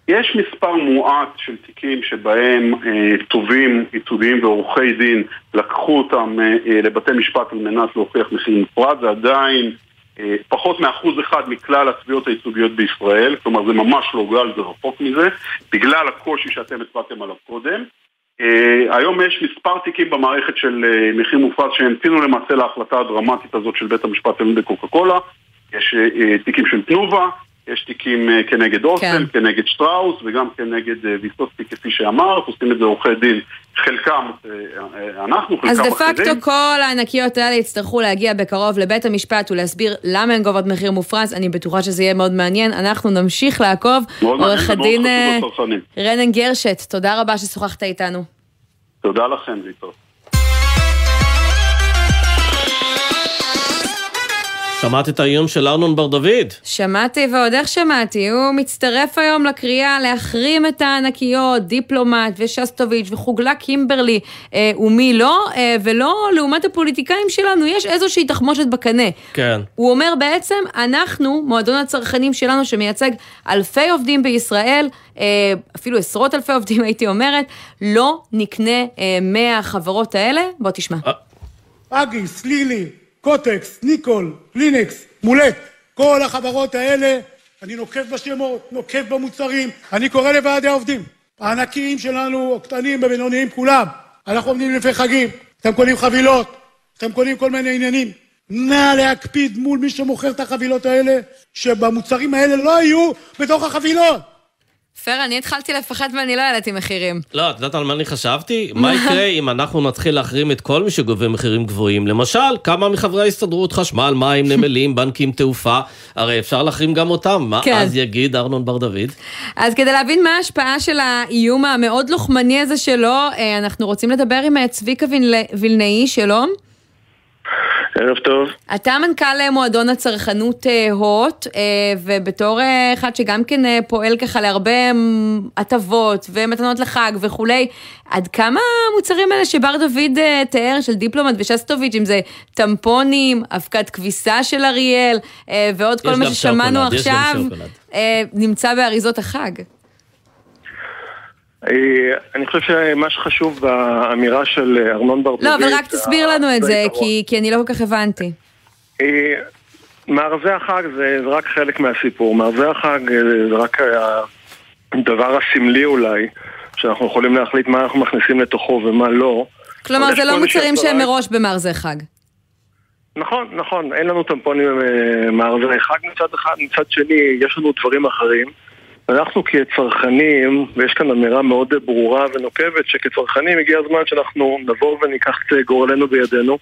יש מספר מועט של תיקים שבהם אה, ייצוגיים ועורכי דין לקחו אותם אה, אה, לבתי משפט על מנת להוכיח מחיר נפרד, זה עדיין אה, פחות מאחוז אחד מכלל התביעות הייצוגיות בישראל, כלומר זה ממש לא גל, זה רחוק מזה, בגלל הקושי שאתם הצבעתם עליו קודם. Uh, היום יש מספר תיקים במערכת של uh, מחיר מופרז שהמתינו למעשה להחלטה הדרמטית הזאת של בית המשפט העליון בקוקה קולה. יש uh, תיקים של תנובה, יש תיקים uh, כנגד אוסם, כן. כנגד שטראוס וגם כנגד uh, ויסוסטי כפי שאמרת, עושים את זה עורכי דין, חלקם uh, אנחנו, חלקם. אז דה פקטו כל הענקיות האלה יצטרכו להגיע בקרוב לבית המשפט ולהסביר למה הן גובות מחיר מופרז, אני בטוחה שזה יהיה מאוד מעניין, אנחנו נמשיך לעקוב. עורך הדין רנן גרשט, תודה רבה ששוחחת איתנו. תודה לכם, ויטור. שמעת את האיום של ארנון בר דוד? שמעתי ועוד איך שמעתי, הוא מצטרף היום לקריאה להחרים את הענקיות, דיפלומט ושסטוביץ' וחוגלה קימברלי אה, ומי לא, אה, ולא לעומת הפוליטיקאים שלנו, יש איזושהי תחמושת בקנה. כן. הוא אומר בעצם, אנחנו, מועדון הצרכנים שלנו שמייצג אלפי עובדים בישראל, אה, אפילו עשרות אלפי עובדים הייתי אומרת, לא נקנה אה, מהחברות האלה, בוא תשמע. אגי, סלילי. קוטקס, ניקול, לינקס, מולט, כל החברות האלה, אני נוקב בשמות, נוקב במוצרים, אני קורא לוועדי העובדים. הענקיים שלנו, הקטנים, הבינוניים, כולם. אנחנו עומדים לפני חגים, אתם קונים חבילות, אתם קונים כל מיני עניינים. נא להקפיד מול מי שמוכר את החבילות האלה, שבמוצרים האלה לא יהיו בתוך החבילות. פר, אני התחלתי לפחד ואני לא העליתי מחירים. לא, את יודעת על מה אני חשבתי? מה יקרה אם אנחנו נתחיל להחרים את כל מי שגובה מחירים גבוהים? למשל, כמה מחברי ההסתדרות, חשמל, מים, נמלים, בנקים, תעופה, הרי אפשר להחרים גם אותם. מה כן. אז יגיד ארנון בר דוד? אז כדי להבין מה ההשפעה של האיום המאוד לוחמני הזה שלו, אה, אנחנו רוצים לדבר עם אה, צביקה וילנאי, שלום. ערב טוב. אתה מנכ"ל מועדון הצרכנות אה, הוט, אה, ובתור אה, אחד שגם כן פועל ככה להרבה הטבות ומתנות לחג וכולי, עד כמה המוצרים האלה שבר דוד תיאר, של דיפלומט ושסטוביץ', אם זה טמפונים, אבקת כביסה של אריאל, ועוד כל מה ששמענו עכשיו, נמצא באריזות החג? אה, אני חושב שמה שחשוב באמירה של ארנון בר לא, אבל רק תסביר לנו את זה, כי אני לא כל כך הבנתי. אה, מערבי החג זה רק חלק מהסיפור. מערבי החג אה, זה רק הדבר הסמלי אולי, שאנחנו יכולים להחליט מה אנחנו מכניסים לתוכו ומה לא. כלומר, זה לא מוצרים שהם מראש במארזי חג. נכון, נכון, אין לנו טמפונים מערבי חג מצד אחד, מצד שני יש לנו דברים אחרים. אנחנו כצרכנים, ויש כאן אמירה מאוד ברורה ונוקבת, שכצרכנים הגיע הזמן שאנחנו נבוא וניקח את גורלנו בידינו.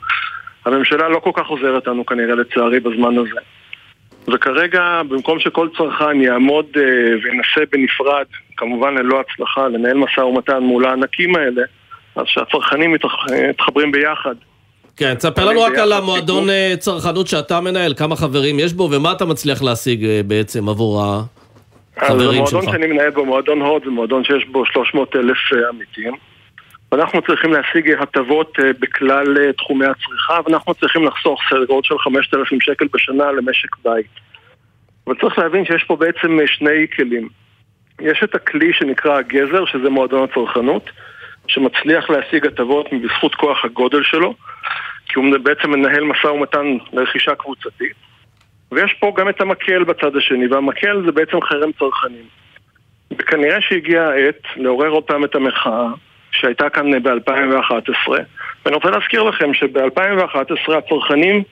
הממשלה לא כל כך עוזרת לנו כנראה לצערי בזמן הזה. וכרגע, במקום שכל צרכן יעמוד uh, וינסה בנפרד, כמובן ללא הצלחה, לנהל משא ומתן מול הענקים האלה, אז שהצרכנים מתחברים ביחד. כן, תספר לנו רק על המועדון אה, צרכנות שאתה מנהל, כמה חברים יש בו, ומה אתה מצליח להשיג uh, בעצם עבור. חברים שלך. המועדון שאני מנהל בו, מועדון הוד, זה מועדון שיש בו 300 אלף אה, עמיתים. ואנחנו צריכים להשיג הטבות אה, בכלל אה, תחומי הצריכה, ואנחנו צריכים לחסוך סדר גודל של 5,000 שקל בשנה למשק בית. אבל צריך להבין שיש פה בעצם שני כלים. יש את הכלי שנקרא הגזר, שזה מועדון הצרכנות, שמצליח להשיג הטבות בזכות כוח הגודל שלו, כי הוא בעצם מנהל משא ומתן לרכישה קבוצתית. ויש פה גם את המקל בצד השני, והמקל זה בעצם חרם צרכנים. וכנראה שהגיעה העת לעורר עוד פעם את המחאה שהייתה כאן ב-2011, ואני רוצה להזכיר לכם שב-2011 הצרכנים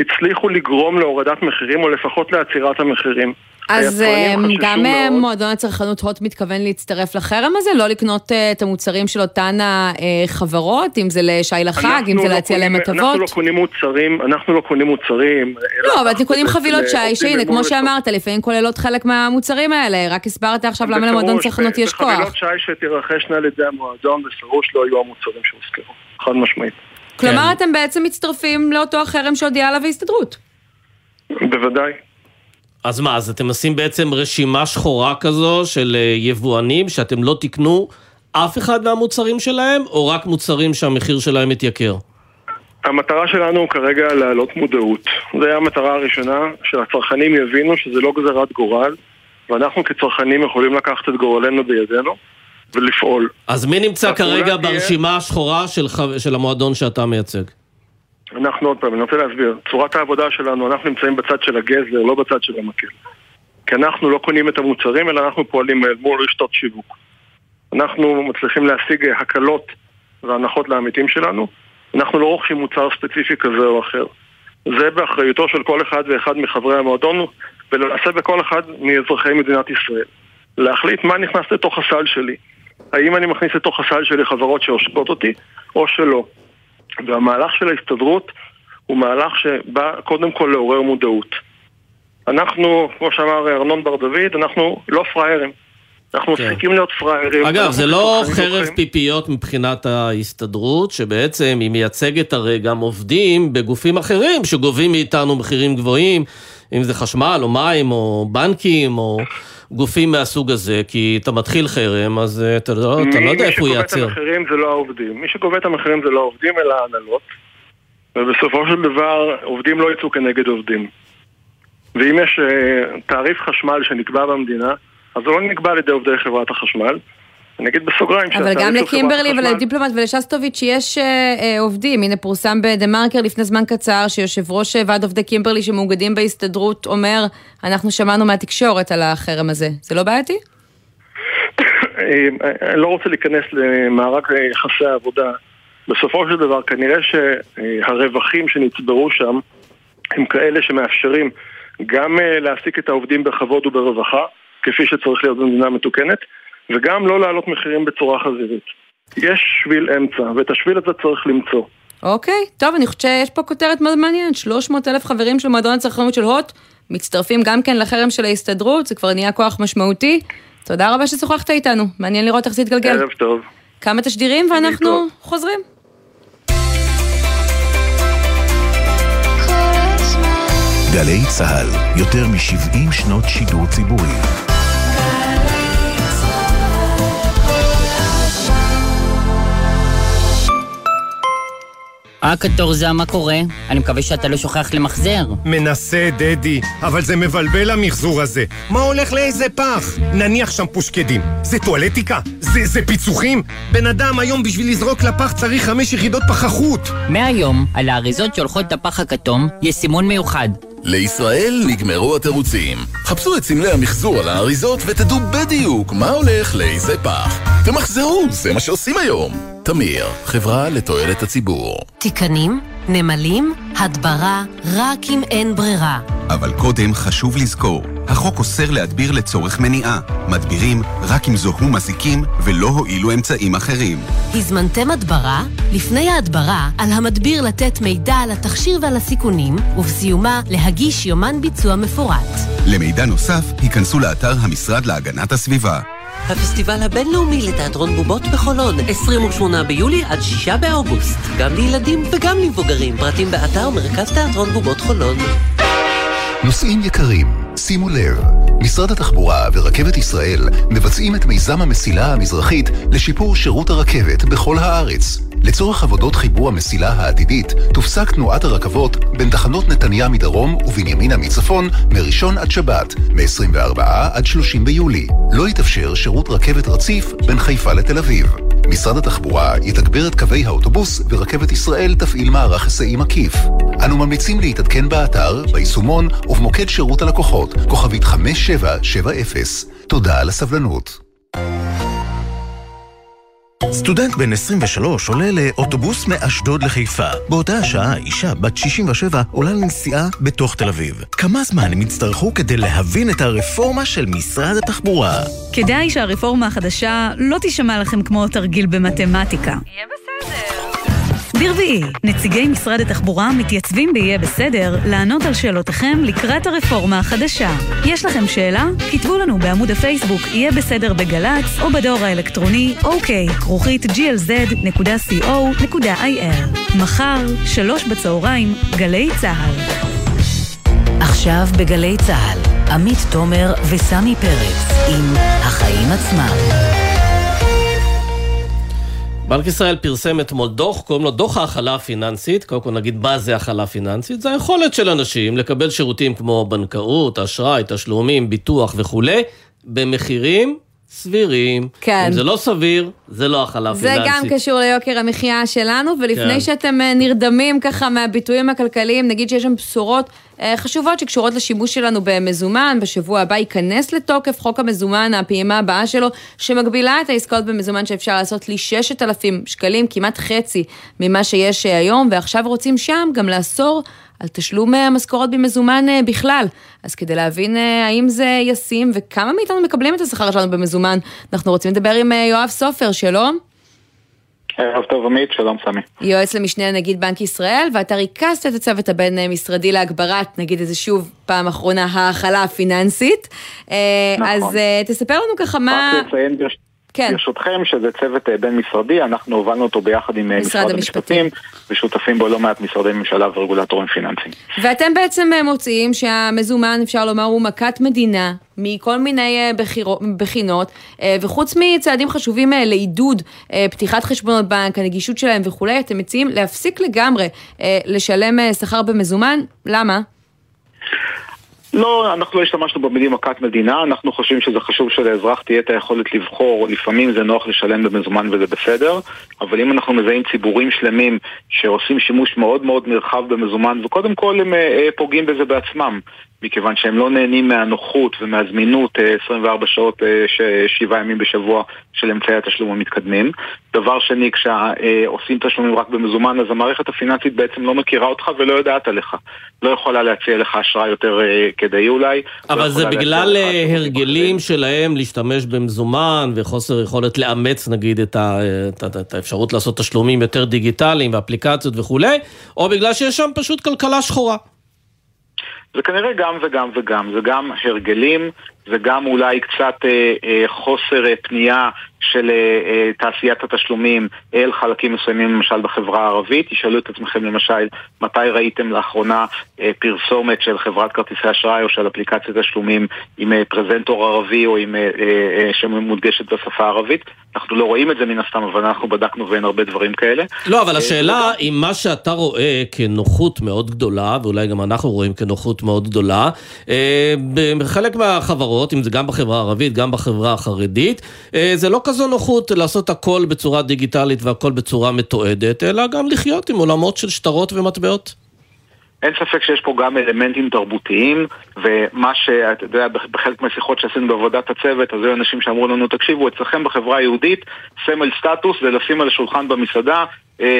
הצליחו לגרום להורדת מחירים, או לפחות לעצירת המחירים. אז אה, גם אה. מועדון הצרכנות הוט מתכוון להצטרף לחרם הזה? לא לקנות uh, את המוצרים של אותן החברות? אם זה לשי לחג, אם זה לא להציע להם הטבות? אנחנו לא קונים מוצרים, אנחנו לא קונים מוצרים. לא, אבל אתם קונים חבילות שי, שהנה, כמו שאמרת, לפעמים כוללות חלק מהמוצרים האלה. רק הסברת עכשיו למה למועדון צרכנות יש כוח. בחבילות שי שתירכשנה על ידי המועדון, בפירוש לא יהיו המוצרים שהוזכרו. חד משמעית. כלומר, כן. אתם בעצם מצטרפים לאותו החרם שהודיעה עליו ההסתדרות. בוודאי. אז מה, אז אתם עושים בעצם רשימה שחורה כזו של אה, יבואנים שאתם לא תקנו אף אחד מהמוצרים שלהם, או רק מוצרים שהמחיר שלהם מתייקר? המטרה שלנו כרגע להעלות מודעות. זו המטרה הראשונה, שהצרכנים יבינו שזה לא גזרת גורל, ואנחנו כצרכנים יכולים לקחת את גורלנו בידינו ולפעול. אז מי נמצא כרגע ברשימה השחורה של, של המועדון שאתה מייצג? אנחנו עוד פעם, אני רוצה להסביר. צורת העבודה שלנו, אנחנו נמצאים בצד של הגזר, לא בצד של המקל. כי אנחנו לא קונים את המוצרים, אלא אנחנו פועלים מול רשתות שיווק. אנחנו מצליחים להשיג הקלות והנחות לעמיתים שלנו. אנחנו לא רוכשים מוצר ספציפי כזה או אחר. זה באחריותו של כל אחד ואחד מחברי המועדון, ולמעשה בכל אחד מאזרחי מדינת ישראל. להחליט מה נכנס לתוך הסל שלי. האם אני מכניס לתוך הסל שלי חברות שעושקות אותי, או שלא. והמהלך של ההסתדרות הוא מהלך שבא קודם כל לעורר מודעות. אנחנו, כמו שאמר ארנון בר דוד, אנחנו לא פראיירים. אנחנו כן. מפסיקים להיות פראיירים. אגב, זה לא חרב פיפיות מבחינת ההסתדרות, שבעצם היא מייצגת הרי גם עובדים בגופים אחרים שגובים מאיתנו מחירים גבוהים, אם זה חשמל או מים או בנקים או גופים מהסוג הזה, כי אתה מתחיל חרם, אז אה, אתה לא, אתה לא יודע איפה הוא ייעצר. מי שגובה את המחירים זה לא העובדים. מי שגובה את המחירים זה לא העובדים, אלא ההנהלות. ובסופו של דבר, עובדים לא יצאו כנגד עובדים. ואם יש uh, תעריף חשמל שנקבע במדינה, אז הוא לא נקבע על ידי עובדי חברת החשמל. אני אגיד בסוגריים אבל גם לקימברלי ולדיפלומט ולשסטוביץ' יש אה, אה, עובדים. הנה פורסם בדה מרקר לפני זמן קצר שיושב ראש אה, ועד עובדי קימברלי שמאוגדים בהסתדרות אומר, אנחנו שמענו מהתקשורת על החרם הזה. זה לא בעייתי? אה, אני לא רוצה להיכנס למארג יחסי העבודה. בסופו של דבר כנראה שהרווחים שנצברו שם הם כאלה שמאפשרים גם אה, להעסיק את העובדים בכבוד וברווחה, כפי שצריך להיות במדינה מתוקנת, וגם לא להעלות מחירים בצורה חזירית. יש שביל אמצע, ואת השביל הזה צריך למצוא. אוקיי, טוב, אני חושבת שיש פה כותרת מאוד מעניינת, 300 אלף חברים של מועדון הצרכנות של הוט, מצטרפים גם כן לחרם של ההסתדרות, זה כבר נהיה כוח משמעותי. תודה רבה ששוחחת איתנו, מעניין לראות איך זה יתגלגל. ערב טוב. כמה תשדירים ואנחנו חוזרים. גלי צה"ל, יותר מ-70 שנות שידור ציבורי. אה, קטורזה, מה קורה? אני מקווה שאתה לא שוכח למחזר. מנסה, דדי, אבל זה מבלבל המחזור הזה. מה הולך לאיזה פח? נניח שם פושקדים. זה טואלטיקה? זה, זה פיצוחים? בן אדם היום בשביל לזרוק לפח צריך חמש יחידות פחחות. מהיום, על האריזות שהולכות לפח הכתום, יש סימון מיוחד. לישראל נגמרו התירוצים. חפשו את סמלי המחזור על האריזות ותדעו בדיוק מה הולך לאיזה פח. תמחזרו, זה מה שעושים היום. תמיר, חברה לתועלת הציבור. תיקנים, נמלים, הדברה, רק אם אין ברירה. אבל קודם חשוב לזכור, החוק אוסר להדביר לצורך מניעה. מדבירים רק אם זוהו מזיקים ולא הועילו אמצעים אחרים. הזמנתם הדברה? לפני ההדברה, על המדביר לתת מידע על התכשיר ועל הסיכונים, ובסיומה להגיש יומן ביצוע מפורט. למידע נוסף, היכנסו לאתר המשרד להגנת הסביבה. הפסטיבל הבינלאומי לתיאטרון בובות בחולון, 28 ביולי עד 6 באוגוסט. גם לילדים וגם למבוגרים, פרטים באתר מרכז תיאטרון בובות חולון. נוסעים יקרים, שימו לב, משרד התחבורה ורכבת ישראל מבצעים את מיזם המסילה המזרחית לשיפור שירות הרכבת בכל הארץ. לצורך עבודות חיבור המסילה העתידית, תופסק תנועת הרכבות בין תחנות נתניה מדרום ובנימינה מצפון מראשון עד שבת, מ-24 עד 30 ביולי. לא יתאפשר שירות רכבת רציף בין חיפה לתל אביב. משרד התחבורה יתגבר את קווי האוטובוס ורכבת ישראל תפעיל מערך היסעים עקיף. אנו ממליצים להתעדכן באתר, ביישומון ובמוקד שירות הלקוחות, כוכבית 5770. תודה על הסבלנות. סטודנט בן 23 עולה לאוטובוס מאשדוד לחיפה. באותה השעה אישה בת 67 עולה לנסיעה בתוך תל אביב. כמה זמן הם יצטרכו כדי להבין את הרפורמה של משרד התחבורה? כדאי שהרפורמה החדשה לא תישמע לכם כמו תרגיל במתמטיקה. יהיה בסדר. ברביעי, נציגי משרד התחבורה מתייצבים ב"יהיה בסדר" לענות על שאלותיכם לקראת הרפורמה החדשה. יש לכם שאלה? כתבו לנו בעמוד הפייסבוק "יהיה בסדר" בגל"צ או בדואר האלקטרוני אוקיי, כרוכית glz.co.il. מחר, שלוש בצהריים, גלי צה"ל. עכשיו בגלי צה"ל, עמית תומר וסמי פרץ עם החיים עצמם. בנק ישראל פרסם אתמול דוח, קוראים לו דוח ההכלה הפיננסית. קודם כל נגיד מה זה הכלה פיננסית. זה היכולת של אנשים לקבל שירותים כמו בנקאות, אשראי, תשלומים, ביטוח וכולי, במחירים סבירים. כן. אם זה לא סביר, זה לא הכלה זה פיננסית. גם קשור ליוקר המחיה שלנו, ולפני כן. שאתם אה, נרדמים ככה מהביטויים הכלכליים, נגיד שיש שם בשורות חשובות שקשורות לשימוש שלנו במזומן, בשבוע הבא ייכנס לתוקף חוק המזומן, הפעימה הבאה שלו, שמגבילה את העסקאות במזומן שאפשר לעשות ל-6,000 שקלים, כמעט חצי ממה שיש אה, היום, ועכשיו רוצים שם גם לאסור על תשלום אה, המשכורות במזומן אה, בכלל. אז כדי להבין אה, האם זה ישים וכמה מאיתנו מקבלים את השכר שלנו במזומן, אנחנו רוצים לדבר עם אה, יואב סופר, שלום. ערב טוב עמית, שלום סמי. יועץ למשנה נגיד בנק ישראל, ואתה ריכזת את הצוות הבין-משרדי להגברת, נגיד את זה שוב, פעם אחרונה, ההכלה הפיננסית. אה, נכון. אז אה, תספר לנו ככה מה... רק לציין. כן. ברשותכם שזה צוות אה, בין-משרדי, אנחנו הובלנו אותו ביחד עם אה, משרד משרד המשפטים. ושותפים בו לא מעט משרדי ממשלה ורגולטורים פיננסיים. ואתם בעצם אה, מוצאים שהמזומן, אפשר לומר, הוא מכת מדינה מכל מיני בחירו- בחינות, וחוץ מצעדים חשובים לעידוד פתיחת חשבונות בנק, הנגישות שלהם וכולי, אתם מציעים להפסיק לגמרי לשלם שכר במזומן. למה? לא, אנחנו לא השתמשנו במילים מכת מדינה, אנחנו חושבים שזה חשוב שלאזרח תהיה את היכולת לבחור, לפעמים זה נוח לשלם במזומן וזה בסדר, אבל אם אנחנו מזהים ציבורים שלמים שעושים שימוש מאוד מאוד נרחב במזומן, וקודם כל הם אה, אה, פוגעים בזה בעצמם, מכיוון שהם לא נהנים מהנוחות ומהזמינות אה, 24 שעות, אה, ש- שבעה ימים בשבוע של אמצעי התשלום המתקדמים. דבר שני, כשעושים תשלומים רק במזומן, אז המערכת הפיננסית בעצם לא מכירה אותך ולא יודעת עליך. לא יכולה להציע לך אשראי יותר אה, כדאי אולי. לא אבל זה יכולה בגלל אה, הרגלים שלהם להשתמש במזומן וחוסר יכולת לאמץ נגיד את, ה, את, ה- את האפשרות לעשות תשלומים יותר דיגיטליים ואפליקציות וכולי, או בגלל שיש שם פשוט כלכלה שחורה. זה כנראה גם וגם וגם, זה גם הרגלים, זה גם אולי קצת אה, אה, חוסר אה, פנייה של אה, אה, תעשיית התשלומים אל חלקים מסוימים, למשל בחברה הערבית. תשאלו את עצמכם למשל, מתי ראיתם לאחרונה אה, פרסומת של חברת כרטיסי אשראי או של אפליקציית תשלומים עם אה, פרזנטור ערבי או עם אה, אה, אה, שמונגשת בשפה הערבית? אנחנו לא רואים את זה מן הסתם, אבל אנחנו בדקנו ואין הרבה דברים כאלה. לא, אבל אה, השאלה אם מה שאתה רואה כנוחות מאוד גדולה, ואולי גם אנחנו רואים כנוחות מאוד גדולה, אה, בחלק מהחברות, אם זה גם בחברה הערבית, גם בחברה החרדית, אה, זה לא כזו נוחות לעשות הכל בצורה דיגיטלית והכל בצורה מתועדת, אלא גם לחיות עם עולמות של שטרות ומטבעות. אין ספק שיש פה גם אלמנטים תרבותיים, ומה שאתה יודע, בחלק מהשיחות שעשינו בעבודת הצוות, אז היו אנשים שאמרו לנו, תקשיבו, אצלכם בחברה היהודית, סמל סטטוס זה לשים על השולחן במסעדה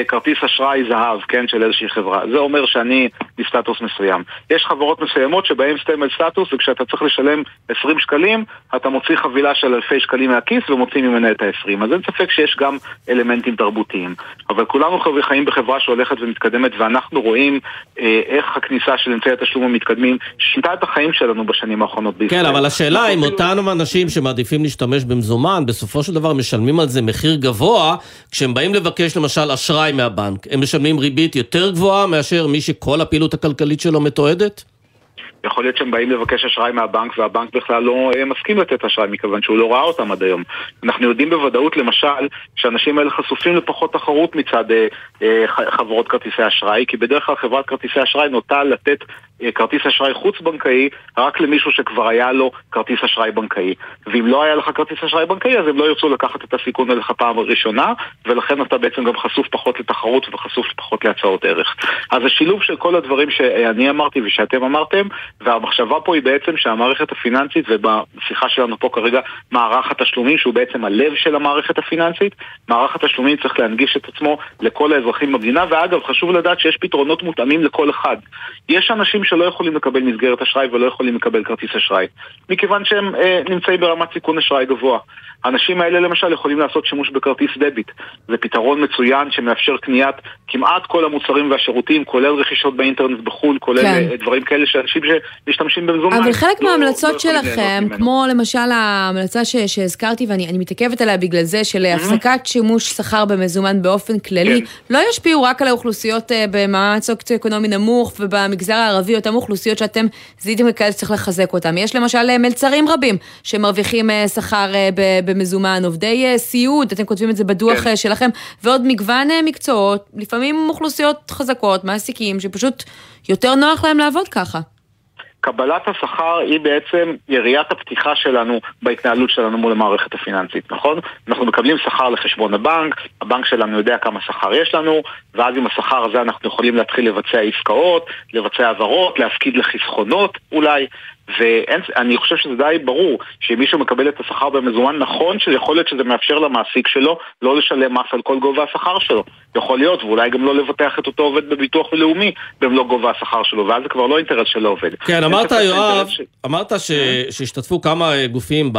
כרטיס אשראי זהב, כן, של איזושהי חברה. זה אומר שאני בסטטוס מסוים. יש חברות מסוימות שבהן סמל סטטוס, וכשאתה צריך לשלם 20 שקלים, אתה מוציא חבילה של אלפי שקלים מהכיס ומוציא ממנה את ה-20. אז אין ספק שיש גם אלמנטים תרבותיים. אבל כולנו חי- חיים בחברה שהולכת ומתקדמת, ואנחנו רואים אה, איך הכניסה של אמצעי התשלום המתקדמים שינתה את החיים שלנו בשנים האחרונות בישראל. כן, אבל השאלה אם אותם אנשים שמעדיפים להשתמש במזומן, בסופו של דבר משלמים על זה מחיר גבוה, כשהם באים לבקש למשל אשראי מהבנק, הם משלמים ריבית יותר גבוהה מאשר מי שכל הפעילות הכלכלית שלו מתועדת? יכול להיות שהם באים לבקש אשראי מהבנק והבנק בכלל לא אה, מסכים לתת אשראי מכיוון שהוא לא ראה אותם עד היום. אנחנו יודעים בוודאות למשל שהאנשים האלה חשופים לפחות תחרות מצד אה, אה, חברות כרטיסי אשראי כי בדרך כלל חברת כרטיסי אשראי נוטה לתת אה, כרטיס אשראי חוץ-בנקאי רק למישהו שכבר היה לו כרטיס אשראי בנקאי. ואם לא היה לך כרטיס אשראי בנקאי אז הם לא ירצו לקחת את הסיכון עליך פעם ראשונה ולכן אתה בעצם גם חשוף פחות לתחרות וחשוף פחות להצעות ערך. אז השילוב של כל הדברים שאני אמרתי ושאתם אמרתם והמחשבה פה היא בעצם שהמערכת הפיננסית ובשיחה שלנו פה כרגע מערך התשלומים שהוא בעצם הלב של המערכת הפיננסית מערך התשלומים צריך להנגיש את עצמו לכל האזרחים במדינה ואגב חשוב לדעת שיש פתרונות מותאמים לכל אחד. יש אנשים שלא יכולים לקבל מסגרת אשראי ולא יכולים לקבל כרטיס אשראי מכיוון שהם אה, נמצאים ברמת סיכון אשראי גבוה. האנשים האלה למשל יכולים לעשות שימוש בכרטיס דביט. זה פתרון מצוין שמאפשר קניית כמעט כל המוצרים והשירותים כולל רכישות באינטרנט בחו"ל כולל כן. אה, דברים כאלה שאנשים שמשתמשים במזומן אבל חלק לא- מההמלצות לא שלכם, ממנו. כמו למשל ההמלצה ש- שהזכרתי ואני אני מתעכבת עליה בגלל זה, של הפסקת שימוש שכר במזומן באופן כללי, כן. לא ישפיעו רק על האוכלוסיות אה, במעמד סוציו-אקונומי נמוך ובמגזר הערבי, אותן אוכלוסיות שאתם זיהיתם ככאלה שצריך לחזק אותן. יש למשל אה, מלצרים רבים שמרוויחים אה, שכר במזומן, עובדי סיעוד, אתם כותבים את זה בדוח כן. שלכם, ועוד מגוון מקצועות, לפעמים אוכלוסיות חזקות, מעסיקים, שפשוט יותר נוח להם לעבוד ככה. קבלת השכר היא בעצם יריית הפתיחה שלנו בהתנהלות שלנו מול המערכת הפיננסית, נכון? אנחנו מקבלים שכר לחשבון הבנק, הבנק שלנו יודע כמה שכר יש לנו, ואז עם השכר הזה אנחנו יכולים להתחיל לבצע עסקאות, לבצע העברות, להפקיד לחסכונות אולי, ואני חושב שזה די ברור שאם מישהו מקבל את השכר במזומן, נכון שיכול להיות שזה מאפשר למעסיק שלו לא לשלם מס על כל גובה השכר שלו. יכול להיות, ואולי גם לא לבטח את אותו עובד בביטוח לאומי במלוא גובה השכר שלו, ואז זה כבר לא אינטרס של העובד. כן, אמרת יואב, ש... אמרת ש... שהשתתפו כמה גופים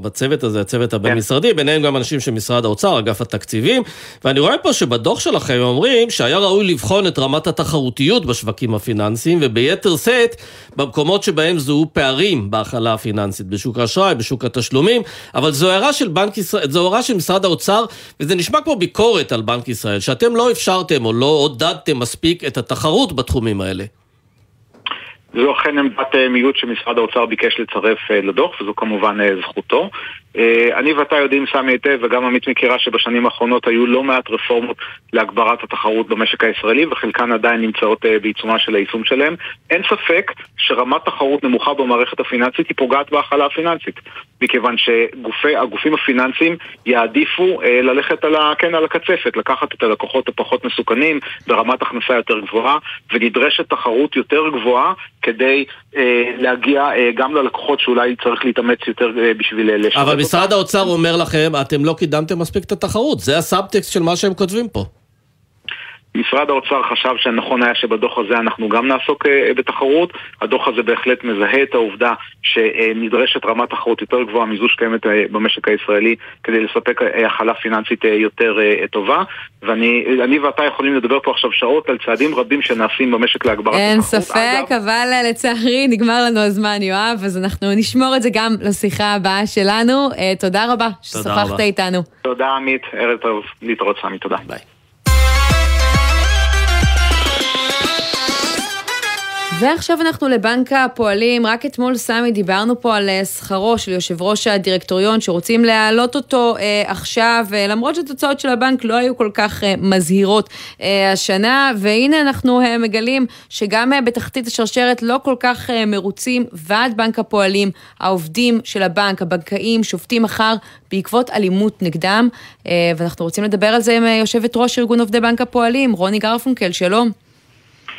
בצוות הזה, הצוות הבין-משרדי, כן. ביניהם גם אנשים של משרד האוצר, אגף התקציבים, ואני רואה פה שבדוח שלכם אומרים שהיה ראוי לבחון את רמת התחרותיות בשווקים הפיננסיים, וביתר שאת במקומות שבהם זו זוהו פערים בהכלה הפיננסית, בשוק האשראי, בשוק התשלומים, אבל זו הערה של בנק ישראל, זו הערה של משרד האוצר, וזה נשמע כמו ביקורת על בנק ישראל, שאתם לא אפשרתם או לא עודדתם מספיק את התחרות בתחומים האלה. זו אכן עמדת אה, מיעוט שמשרד האוצר ביקש לצרף אה, לדוח, וזו כמובן אה, זכותו. אה, אני ואתה יודעים, סמי היטב, וגם עמית מכירה שבשנים האחרונות היו לא מעט רפורמות להגברת התחרות במשק הישראלי, וחלקן עדיין נמצאות אה, בעיצומה של היישום שלהם. אין ספק שרמת תחרות נמוכה במערכת הפיננסית היא פוגעת בהכלה הפיננסית, מכיוון שהגופים הפיננסיים יעדיפו אה, ללכת על, ה, כן, על הקצפת, לקחת את הלקוחות הפחות מסוכנים, ברמת הכנסה יותר גבוהה, ונדרשת תחרות יותר גבוהה כדי אה, להגיע אה, גם ללקוחות שאולי צריך להתאמץ יותר אה, בשביל לשרת אותם. משרד האוצר אומר לכם, אתם לא קידמתם מספיק את התחרות, זה הסאבטקסט של מה שהם כותבים פה. משרד האוצר חשב שנכון היה שבדוח הזה אנחנו גם נעסוק אה, בתחרות. הדוח הזה בהחלט מזהה את העובדה שנדרשת רמת תחרות יותר גבוהה מזו שקיימת אה, במשק הישראלי כדי לספק אה, הכלה פיננסית יותר טובה. ואני ואתה יכולים לדבר פה עכשיו שעות על צעדים רבים שנעשים במשק להגברת התחרות. אין ספק, אגב... אבל לצערי נגמר לנו הזמן, יואב, אז אנחנו נשמור את זה גם לשיחה הבאה שלנו. תודה רבה ששוחחת איתנו. תודה עמית, ערב טוב, להתראות סמי, תודה. ביי. ועכשיו אנחנו לבנק הפועלים, רק אתמול סמי דיברנו פה על אה, שכרו של יושב ראש הדירקטוריון שרוצים להעלות אותו אה, עכשיו, אה, למרות שהתוצאות של הבנק לא היו כל כך אה, מזהירות אה, השנה, והנה אנחנו אה, מגלים שגם אה, בתחתית השרשרת לא כל כך אה, מרוצים, ועד בנק הפועלים, העובדים של הבנק, הבנקאים, שופטים מחר בעקבות אלימות נגדם, אה, ואנחנו רוצים לדבר על זה עם אה, יושבת ראש ארגון עובדי בנק הפועלים, רוני גרפונקל, שלום.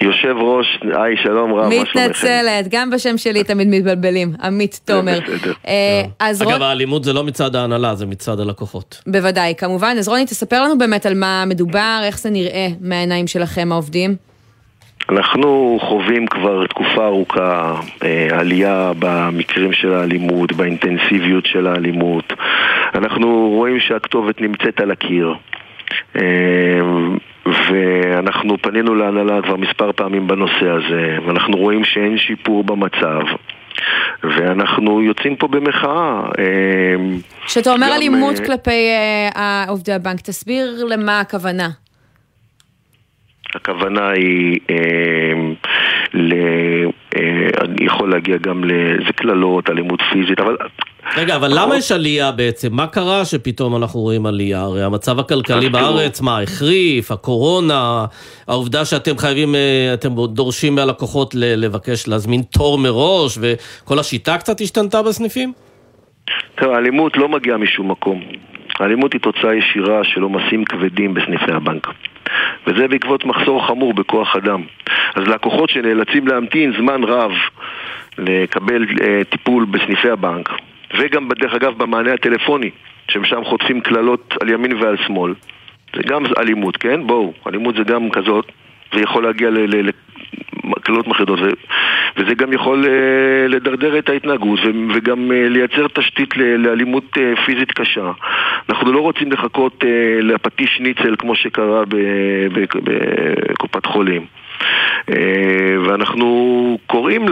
יושב ראש, היי, שלום רב, מתנצלת, גם בשם שלי תמיד מתבלבלים, עמית תומר. אה, אגב, האלימות זה לא מצד ההנהלה, זה מצד הלקוחות. בוודאי, כמובן. אז רוני, תספר לנו באמת על מה מדובר, איך זה נראה מהעיניים שלכם, העובדים. אנחנו חווים כבר תקופה ארוכה אה, עלייה במקרים של האלימות, באינטנסיביות של האלימות. אנחנו רואים שהכתובת נמצאת על הקיר. אה, ואנחנו פנינו להנהלה כבר מספר פעמים בנושא הזה, ואנחנו רואים שאין שיפור במצב. ואנחנו יוצאים פה במחאה. אה, כשאתה אומר אלימות אה, כלפי אה, עובדי הבנק, תסביר למה הכוונה. הכוונה היא, אה, ל, אה, יכול להגיע גם לזה קללות, אלימות פיזית, אבל רגע, אבל למה יש עלייה בעצם? מה קרה שפתאום אנחנו רואים עלייה? הרי המצב הכלכלי בארץ, מה, החריף, הקורונה, העובדה שאתם חייבים, אה, אתם דורשים מהלקוחות לבקש להזמין תור מראש, וכל השיטה קצת השתנתה בסניפים? תראה, האלימות לא מגיעה משום מקום. האלימות היא תוצאה ישירה של עומסים כבדים בסניפי הבנק. וזה בעקבות מחסור חמור בכוח אדם. אז לקוחות שנאלצים להמתין זמן רב לקבל uh, טיפול בסניפי הבנק, וגם, דרך אגב, במענה הטלפוני, שמשם חוטפים קללות על ימין ועל שמאל. זה גם אלימות, כן? בואו, אלימות זה גם כזאת, ויכול להגיע לקללות מחרידות, וזה גם יכול אה, לדרדר את ההתנהגות וגם אה, לייצר תשתית לאלימות אה, פיזית קשה. אנחנו לא רוצים לחכות לפטיש ניצל כמו שקרה בקופת חולים. ואנחנו קוראים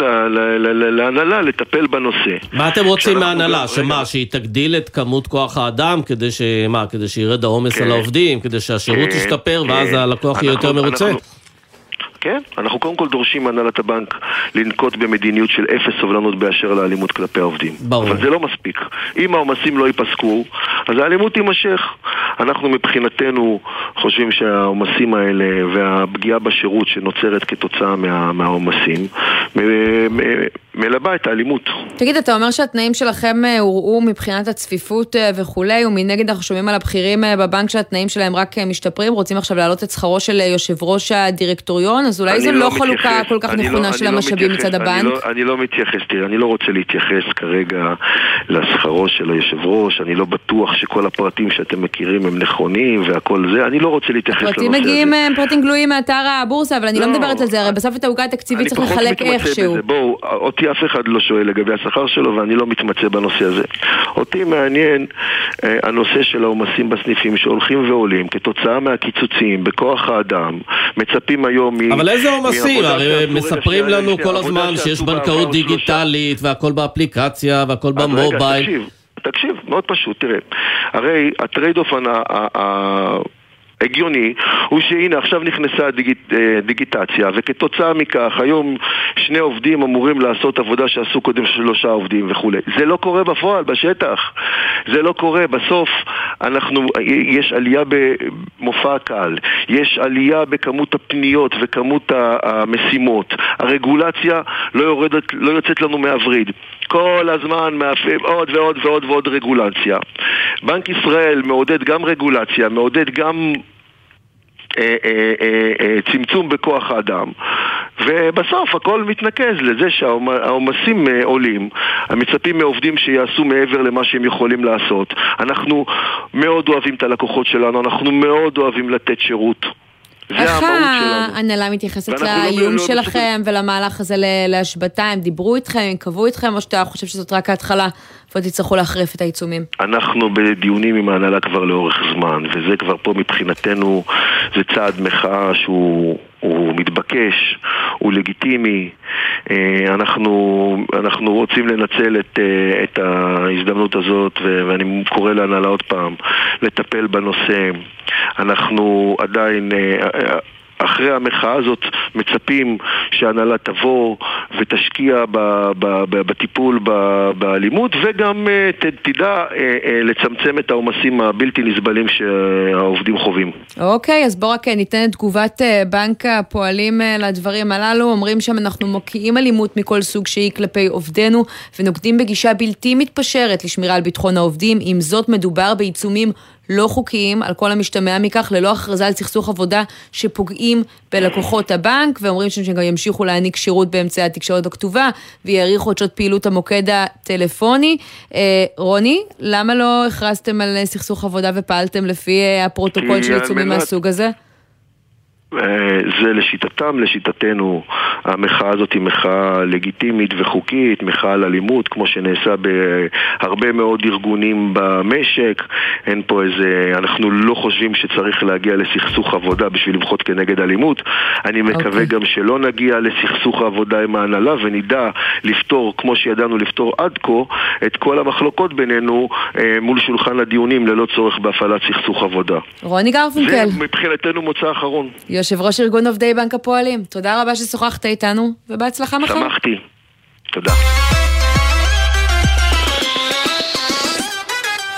להנהלה לטפל בנושא. מה אתם רוצים מההנהלה? שמה, שהיא תגדיל את כמות כוח האדם כדי שירד העומס על כן. העובדים, כדי שהשירות כן, ישתפר ואז כן. הלקוח יהיה יותר מרוצה? כן, אנחנו קודם כל דורשים מהנהלת הבנק לנקוט במדיניות של אפס סובלנות באשר לאלימות כלפי העובדים. ברור. אבל זה לא מספיק. אם העומסים לא ייפסקו, אז האלימות תימשך. אנחנו מבחינתנו חושבים שהעומסים האלה והפגיעה בשירות שנוצרת כתוצאה מה, מהעומסים מלבה את האלימות. תגיד, אתה אומר שהתנאים שלכם אה, הורעו מבחינת הצפיפות אה, וכולי, ומנגד אנחנו שומעים על הבכירים אה, בבנק שהתנאים שלהם רק משתפרים, רוצים עכשיו להעלות את שכרו של יושב ראש הדירקטוריון, אז אולי זו לא, לא חלוקה כל כך נכונה לא, של המשאבים לא מצד הבנק? אני לא, אני לא מתייחס, תראה, אני לא רוצה להתייחס כרגע לשכרו של היושב ראש, אני לא בטוח שכל הפרטים שאתם מכירים הם נכונים והכל זה, אני לא רוצה להתייחס לנושא הזה. הפרטים מגיעים, הם פרטים גלויים מאתר הבורסה, אבל אני לא, לא מדברת על זה, הרי בסוף את העוגה התקציבית צריך לחלק איכשהו. בואו, אותי אף אחד לא שואל לגבי השכר שלו ואני לא מתמצא בנושא הזה. אותי מעניין אה, הנושא של העומסים בסניפים שהולכים ועולים כתוצאה מהקיצוצים בכוח האדם, מצפים היום מ... אבל איזה עומסים? הרי מספרים לנו כל הזמן שיש בנקאות דיגיטלית והכל באפליקציה והכל במובייל. תקשיב, תקשיב, מאוד פשוט, תראה. הרי ה trade off הגיוני הוא שהנה עכשיו נכנסה הדיגיטציה אה, וכתוצאה מכך היום שני עובדים אמורים לעשות עבודה שעשו קודם שלושה עובדים וכולי. זה לא קורה בפועל, בשטח. זה לא קורה, בסוף אנחנו, יש עלייה במופע הקהל יש עלייה בכמות הפניות וכמות המשימות. הרגולציה לא, יורדת, לא יוצאת לנו מהווריד כל הזמן מאפים עוד ועוד ועוד ועוד רגולציה בנק ישראל מעודד גם רגולציה, מעודד גם אה, אה, אה, צמצום בכוח האדם ובסוף הכל מתנקז לזה שהעומסים עולים, המצפים מעובדים שיעשו מעבר למה שהם יכולים לעשות. אנחנו מאוד אוהבים את הלקוחות שלנו, אנחנו מאוד אוהבים לתת שירות. איך ההנהלה מתייחסת לא לאיום לא שלכם ולמהלך הזה להשבתה? הם דיברו איתכם, הם קבעו איתכם, או שאתה חושב שזאת רק ההתחלה ועוד יצטרכו להחריף את העיצומים? אנחנו בדיונים עם ההנהלה כבר לאורך זמן, וזה כבר פה מבחינתנו, זה צעד מחאה שהוא מתבקש, הוא לגיטימי. אה, אנחנו, אנחנו רוצים לנצל את, אה, את ההזדמנות הזאת, ואני קורא להנהלה עוד פעם, לטפל בנושא. אנחנו עדיין... אה, אחרי המחאה הזאת מצפים שההנהלה תבוא ותשקיע ב, ב, ב, בטיפול ב, באלימות וגם uh, תדע uh, uh, לצמצם את העומסים הבלתי נסבלים שהעובדים חווים. אוקיי, okay, אז בואו רק ניתן את תגובת בנק הפועלים לדברים הללו. אומרים שם אנחנו מוקיעים אלימות מכל סוג שהיא כלפי עובדינו ונוקדים בגישה בלתי מתפשרת לשמירה על ביטחון העובדים. עם זאת מדובר בעיצומים לא חוקיים, על כל המשתמע מכך, ללא הכרזה על סכסוך עבודה שפוגעים בלקוחות הבנק, ואומרים שהם גם ימשיכו להעניק שירות באמצעי התקשורת הכתובה, ויאריכו את שעות פעילות המוקד הטלפוני. אה, רוני, למה לא הכרזתם על סכסוך עבודה ופעלתם לפי אה, הפרוטוקול של עיצומים מהסוג הזה? אה, זה לשיטתם, לשיטתנו, המחאה הזאת היא מחאה לגיטימית וחוקית, מחאה על אלימות, כמו שנעשה בהרבה מאוד ארגונים במשק. אין פה איזה, אנחנו לא חושבים שצריך להגיע לסכסוך עבודה בשביל למחות כנגד אלימות. אני מקווה okay. אוקיי. גם שלא נגיע לסכסוך עבודה עם ההנהלה ונדע לפתור, כמו שידענו לפתור עד כה, את כל המחלוקות בינינו אה, מול שולחן הדיונים ללא צורך בהפעלת סכסוך עבודה. רוני גרפונקל. זה מבחינתנו מוצא אחרון. יושב ראש ארגון עובדי בנק הפועלים, תודה רבה ששוחחת איתנו, ובהצלחה מחר. שמחתי. תודה.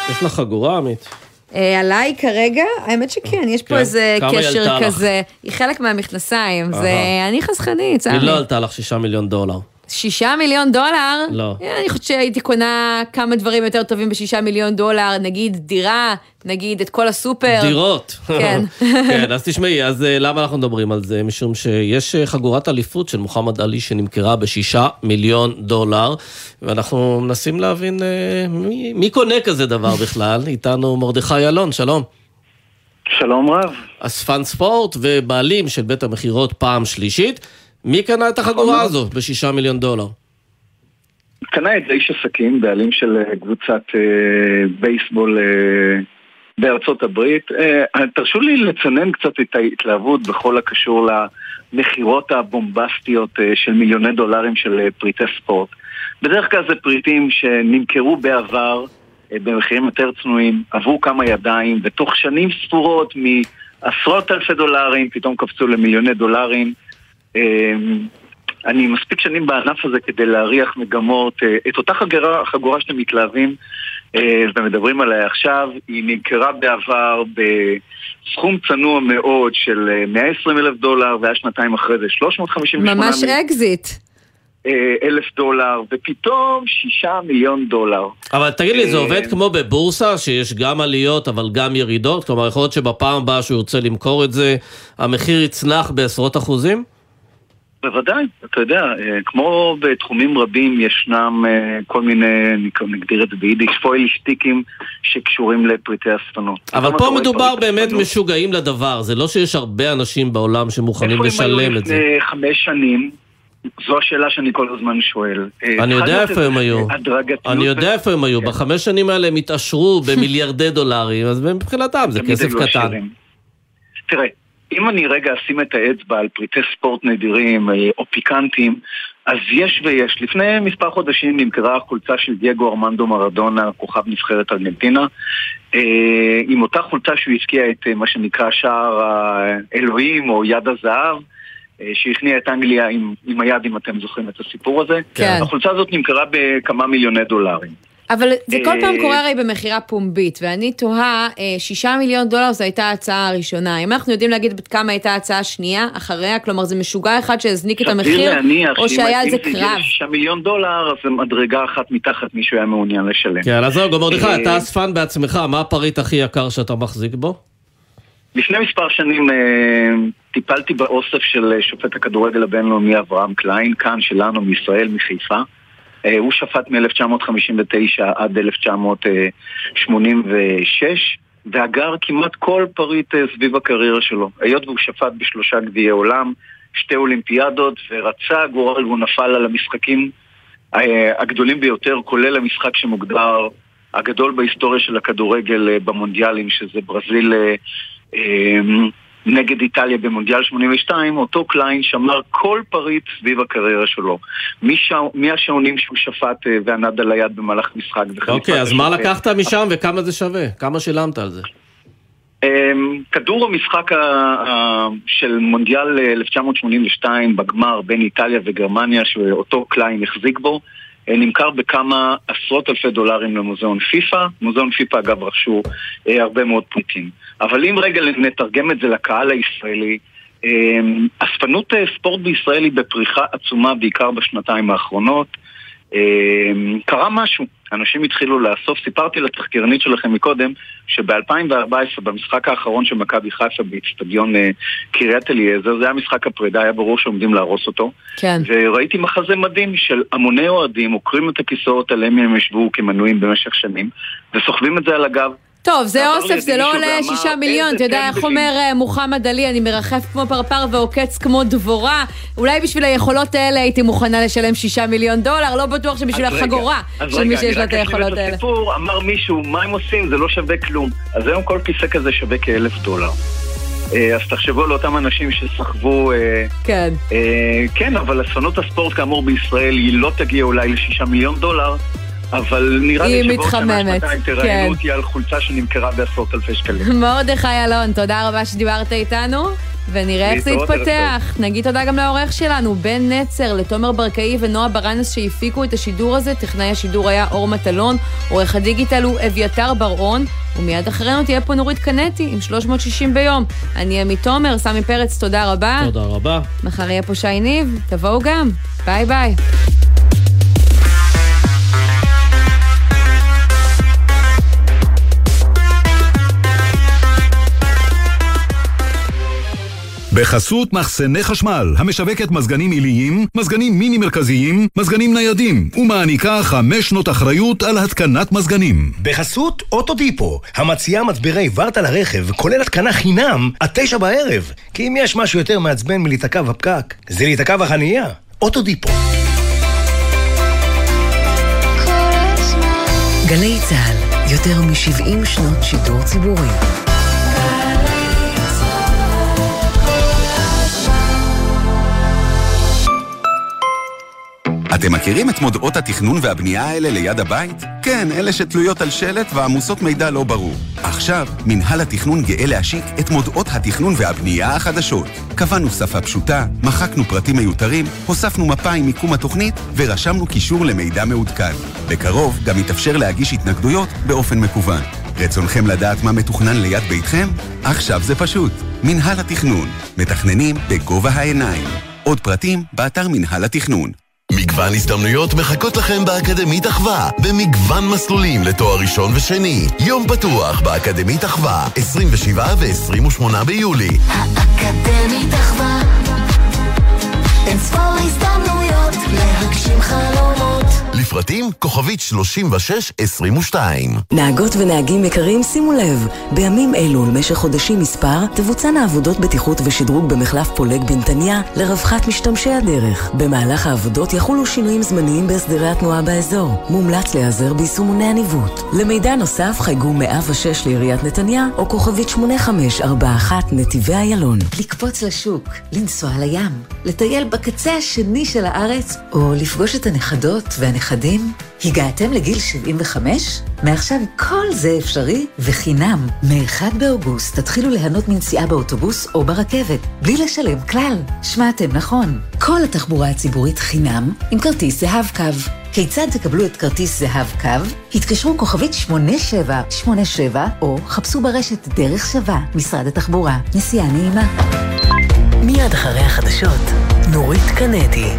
יש לך חגורה, עמית? אה, עליי כרגע? האמת שכן, יש פה כן. איזה קשר כזה. היא חלק מהמכנסיים, זה... אני חסכנית, סמי. היא לא עלתה לך שישה מיליון דולר. שישה מיליון דולר? לא. אני חושבת שהייתי קונה כמה דברים יותר טובים בשישה מיליון דולר, נגיד דירה, נגיד את כל הסופר. דירות. כן. כן, אז תשמעי, אז אה, למה אנחנו מדברים על זה? משום שיש אה, חגורת אליפות של מוחמד עלי שנמכרה בשישה מיליון דולר, ואנחנו מנסים להבין אה, מי, מי קונה כזה דבר בכלל. איתנו מרדכי אלון, שלום. שלום רב. אספן ספורט ובעלים של בית המכירות פעם שלישית. מי קנה את החגורה הזו בשישה מיליון דולר? קנה את זה איש עסקים, בעלים של אה, קבוצת אה, בייסבול אה, בארצות הברית. אה, תרשו לי לצנן קצת את ההתלהבות בכל הקשור למכירות הבומבסטיות אה, של מיליוני דולרים של אה, פריטי ספורט. בדרך כלל זה פריטים שנמכרו בעבר אה, במחירים יותר צנועים, עברו כמה ידיים, ותוך שנים ספורות מעשרות אלפי דולרים פתאום קפצו למיליוני דולרים. אמ, אני מספיק שנים בענף הזה כדי להריח מגמות. אה, את אותה חגורה, חגורה שאתם מתלהבים אה, ומדברים עליה עכשיו, היא נמכרה בעבר בסכום צנוע מאוד של 120 אה, אלף דולר, והיה שנתיים אחרי זה 350 ממש אקזיט. אלף דולר, ופתאום שישה מיליון דולר. אבל תגיד לי, זה עובד כמו בבורסה, שיש גם עליות אבל גם ירידות? כלומר, יכול להיות שבפעם הבאה שהוא ירצה למכור את זה, המחיר יצנח בעשרות אחוזים? בוודאי, אתה יודע, אה, כמו בתחומים רבים ישנם אה, כל מיני, נגדיר את זה ביידיש, פוילשטיקים שקשורים לפריטי אספנות. אבל פה מדובר באמת אספנות? משוגעים לדבר, זה לא שיש הרבה אנשים בעולם שמוכנים איפה הם היו לשלם את זה. לפני חמש שנים? זו השאלה שאני כל הזמן שואל. אה, אני יודע איפה הם היו. אני יודע איפה הם היו, בחמש שנים האלה הם התעשרו במיליארדי דולרים, אז מבחינתם זה כסף היו קטן. תראה, אם אני רגע אשים את האצבע על פריטי ספורט נדירים אה, או פיקנטיים, אז יש ויש. לפני מספר חודשים נמכרה החולצה של דייגו ארמנדו מרדונה, כוכב נבחרת ארגנטינה, אה, עם אותה חולצה שהוא השקיע את אה, מה שנקרא שער האלוהים או יד הזהב. שהכניע את אנגליה עם, עם היד, אם אתם זוכרים את הסיפור הזה. כן. החולצה הזאת נמכרה בכמה מיליוני דולרים. אבל זה כל אה, פעם קורה הרי במכירה פומבית, ואני תוהה, אה, שישה מיליון דולר זו הייתה ההצעה הראשונה. אם אנחנו יודעים להגיד בת כמה הייתה ההצעה השנייה, אחריה, כלומר זה משוגע אחד שהזניק את המחיר, סביר להניח או שאם- שהיה על זה אם זה הגיע קרב. לשישה מיליון דולר, אז זה מדרגה אחת מתחת מישהו היה מעוניין לשלם. כן, אז זהו, מרדכי, אה, אתה אספן בעצמך, מה הפריט הכי יקר שאתה מחזיק בו? לפני מספר שנים אה, טיפלתי באוסף של אה, שופט הכדורגל הבינלאומי אברהם קליין, כאן שלנו מישראל, מחיפה. אה, הוא שפט מ-1959 עד 1986, ואגר כמעט כל פריט אה, סביב הקריירה שלו. היות והוא שפט בשלושה גביעי עולם, שתי אולימפיאדות, ורצה הגורל והוא נפל על המשחקים אה, הגדולים ביותר, כולל המשחק שמוגדר הגדול בהיסטוריה של הכדורגל במונדיאלים, שזה ברזיל נגד איטליה במונדיאל 82, אותו קליין שמר כל פריט סביב הקריירה שלו. מהשעונים שהוא שפט אה, וענד על היד במהלך משחק. אוקיי, אז מה השופט. לקחת משם וכמה זה שווה? כמה שילמת על זה? אמ, כדור המשחק של מונדיאל אה, 1982 בגמר בין איטליה וגרמניה, שאותו קליין החזיק בו, אה, נמכר בכמה עשרות אלפי דולרים למוזיאון פיפא. מוזיאון פיפא אגב רכשו אה, הרבה מאוד פריטים. אבל אם רגע נתרגם את זה לקהל הישראלי, אמ, אספנות אה, ספורט בישראל היא בפריחה עצומה בעיקר בשנתיים האחרונות. קרה משהו, אנשים התחילו לאסוף, סיפרתי לתחקירנית שלכם מקודם שב-2014 במשחק האחרון של מכבי חיפה באיצטדיון אה, קריית אליעזר, זה היה משחק הפרידה, היה ברור שעומדים להרוס אותו כן. וראיתי מחזה מדהים של המוני אוהדים עוקרים את הכיסאות עליהם הם ישבו כמנויים במשך שנים וסוחבים את זה על הגב טוב, זה אוסף, זה לא עולה שישה מיליון, "איזה אתה יודע איך טמבלים". אומר אה, מוחמד עלי, אני מרחף כמו פרפר ועוקץ כמו דבורה. אולי בשביל היכולות האלה הייתי מוכנה לשלם שישה מיליון דולר, לא בטוח שבשביל החגורה של מי שיש רק את היכולות האלה. הסיפור, אמר מישהו, מה הם עושים? זה לא שווה כלום. אז היום כל כיסא כזה שווה כאלף דולר. אה, אז תחשבו על אותם אנשים שסחבו... אה, כן. כן, אבל אספנות הספורט כאמור בישראל היא לא תגיע אולי לשישה מיליון דולר, אבל נראה לי שבעוד שנה, שנתיים כן. תראיינו אותי על חולצה שנמכרה בעשרות אלפי שקלים. מרדכי אלון, תודה רבה שדיברת איתנו, ונראה איך זה יתפתח. נגיד תודה גם לעורך שלנו, בן נצר, לתומר ברקאי ונועה ברנס שהפיקו את השידור הזה. טכנאי השידור היה אור מטלון, עורך הדיגיטל הוא אביתר בר-און, ומיד אחרינו תהיה פה נורית קנטי עם 360 ביום. אני עמית תומר, סמי פרץ, תודה רבה. תודה רבה. מחר יהיה פה שי ניב, תבואו גם. ביי ביי. בחסות מחסני חשמל, המשווקת מזגנים עיליים, מזגנים מיני מרכזיים, מזגנים ניידים, ומעניקה חמש שנות אחריות על התקנת מזגנים. בחסות אוטודיפו, המציעה מצברי ורטה לרכב, כולל התקנה חינם, עד תשע בערב. כי אם יש משהו יותר מעצבן מלהיתקע בפקק, זה להיתקע בחנייה. אוטודיפו. גלי צה"ל, יותר מ-70 שנות שידור ציבורי. אתם מכירים את מודעות התכנון והבנייה האלה ליד הבית? כן, אלה שתלויות על שלט ועמוסות מידע לא ברור. עכשיו, מנהל התכנון גאה להשיק את מודעות התכנון והבנייה החדשות. קבענו שפה פשוטה, מחקנו פרטים מיותרים, הוספנו מפה עם מיקום התוכנית ורשמנו קישור למידע מעודכן. בקרוב גם יתאפשר להגיש התנגדויות באופן מקוון. רצונכם לדעת מה מתוכנן ליד ביתכם? עכשיו זה פשוט. מנהל התכנון. מתכננים בגובה העיניים. עוד פרטים באתר מנהל התכנון. מגוון הזדמנויות מחכות לכם באקדמית אחווה, במגוון מסלולים לתואר ראשון ושני. יום פתוח באקדמית אחווה, 27 ו-28 ביולי. האקדמית אחווה, אין ספור הזדמנויות להגשים חלומות. לפרטים כוכבית 3622. נהגות ונהגים יקרים, שימו לב, בימים אלו למשך חודשים מספר תבוצענה עבודות בטיחות ושדרוג במחלף פולג בנתניה לרווחת משתמשי הדרך. במהלך העבודות יחולו שינויים זמניים בהסדרי התנועה באזור. מומלץ להיעזר ביישומוני הניווט. למידע נוסף חייגו 106 לעיריית נתניה או כוכבית 8541 נתיבי איילון. לקפוץ לשוק, לנסוע לים, לטייל בקצה השני של הארץ, או לפגוש את הנכדות והנכדים? הגעתם לגיל 75? מעכשיו כל זה אפשרי וחינם. מ-1 באוגוסט תתחילו ליהנות מנסיעה באוטובוס או ברכבת, בלי לשלם כלל. שמעתם נכון. כל התחבורה הציבורית חינם עם כרטיס זהב קו. כיצד תקבלו את כרטיס זהב קו? התקשרו כוכבית 8787 או חפשו ברשת דרך שווה, משרד התחבורה. נסיעה נעימה. מיד אחרי החדשות, נורית קנדי.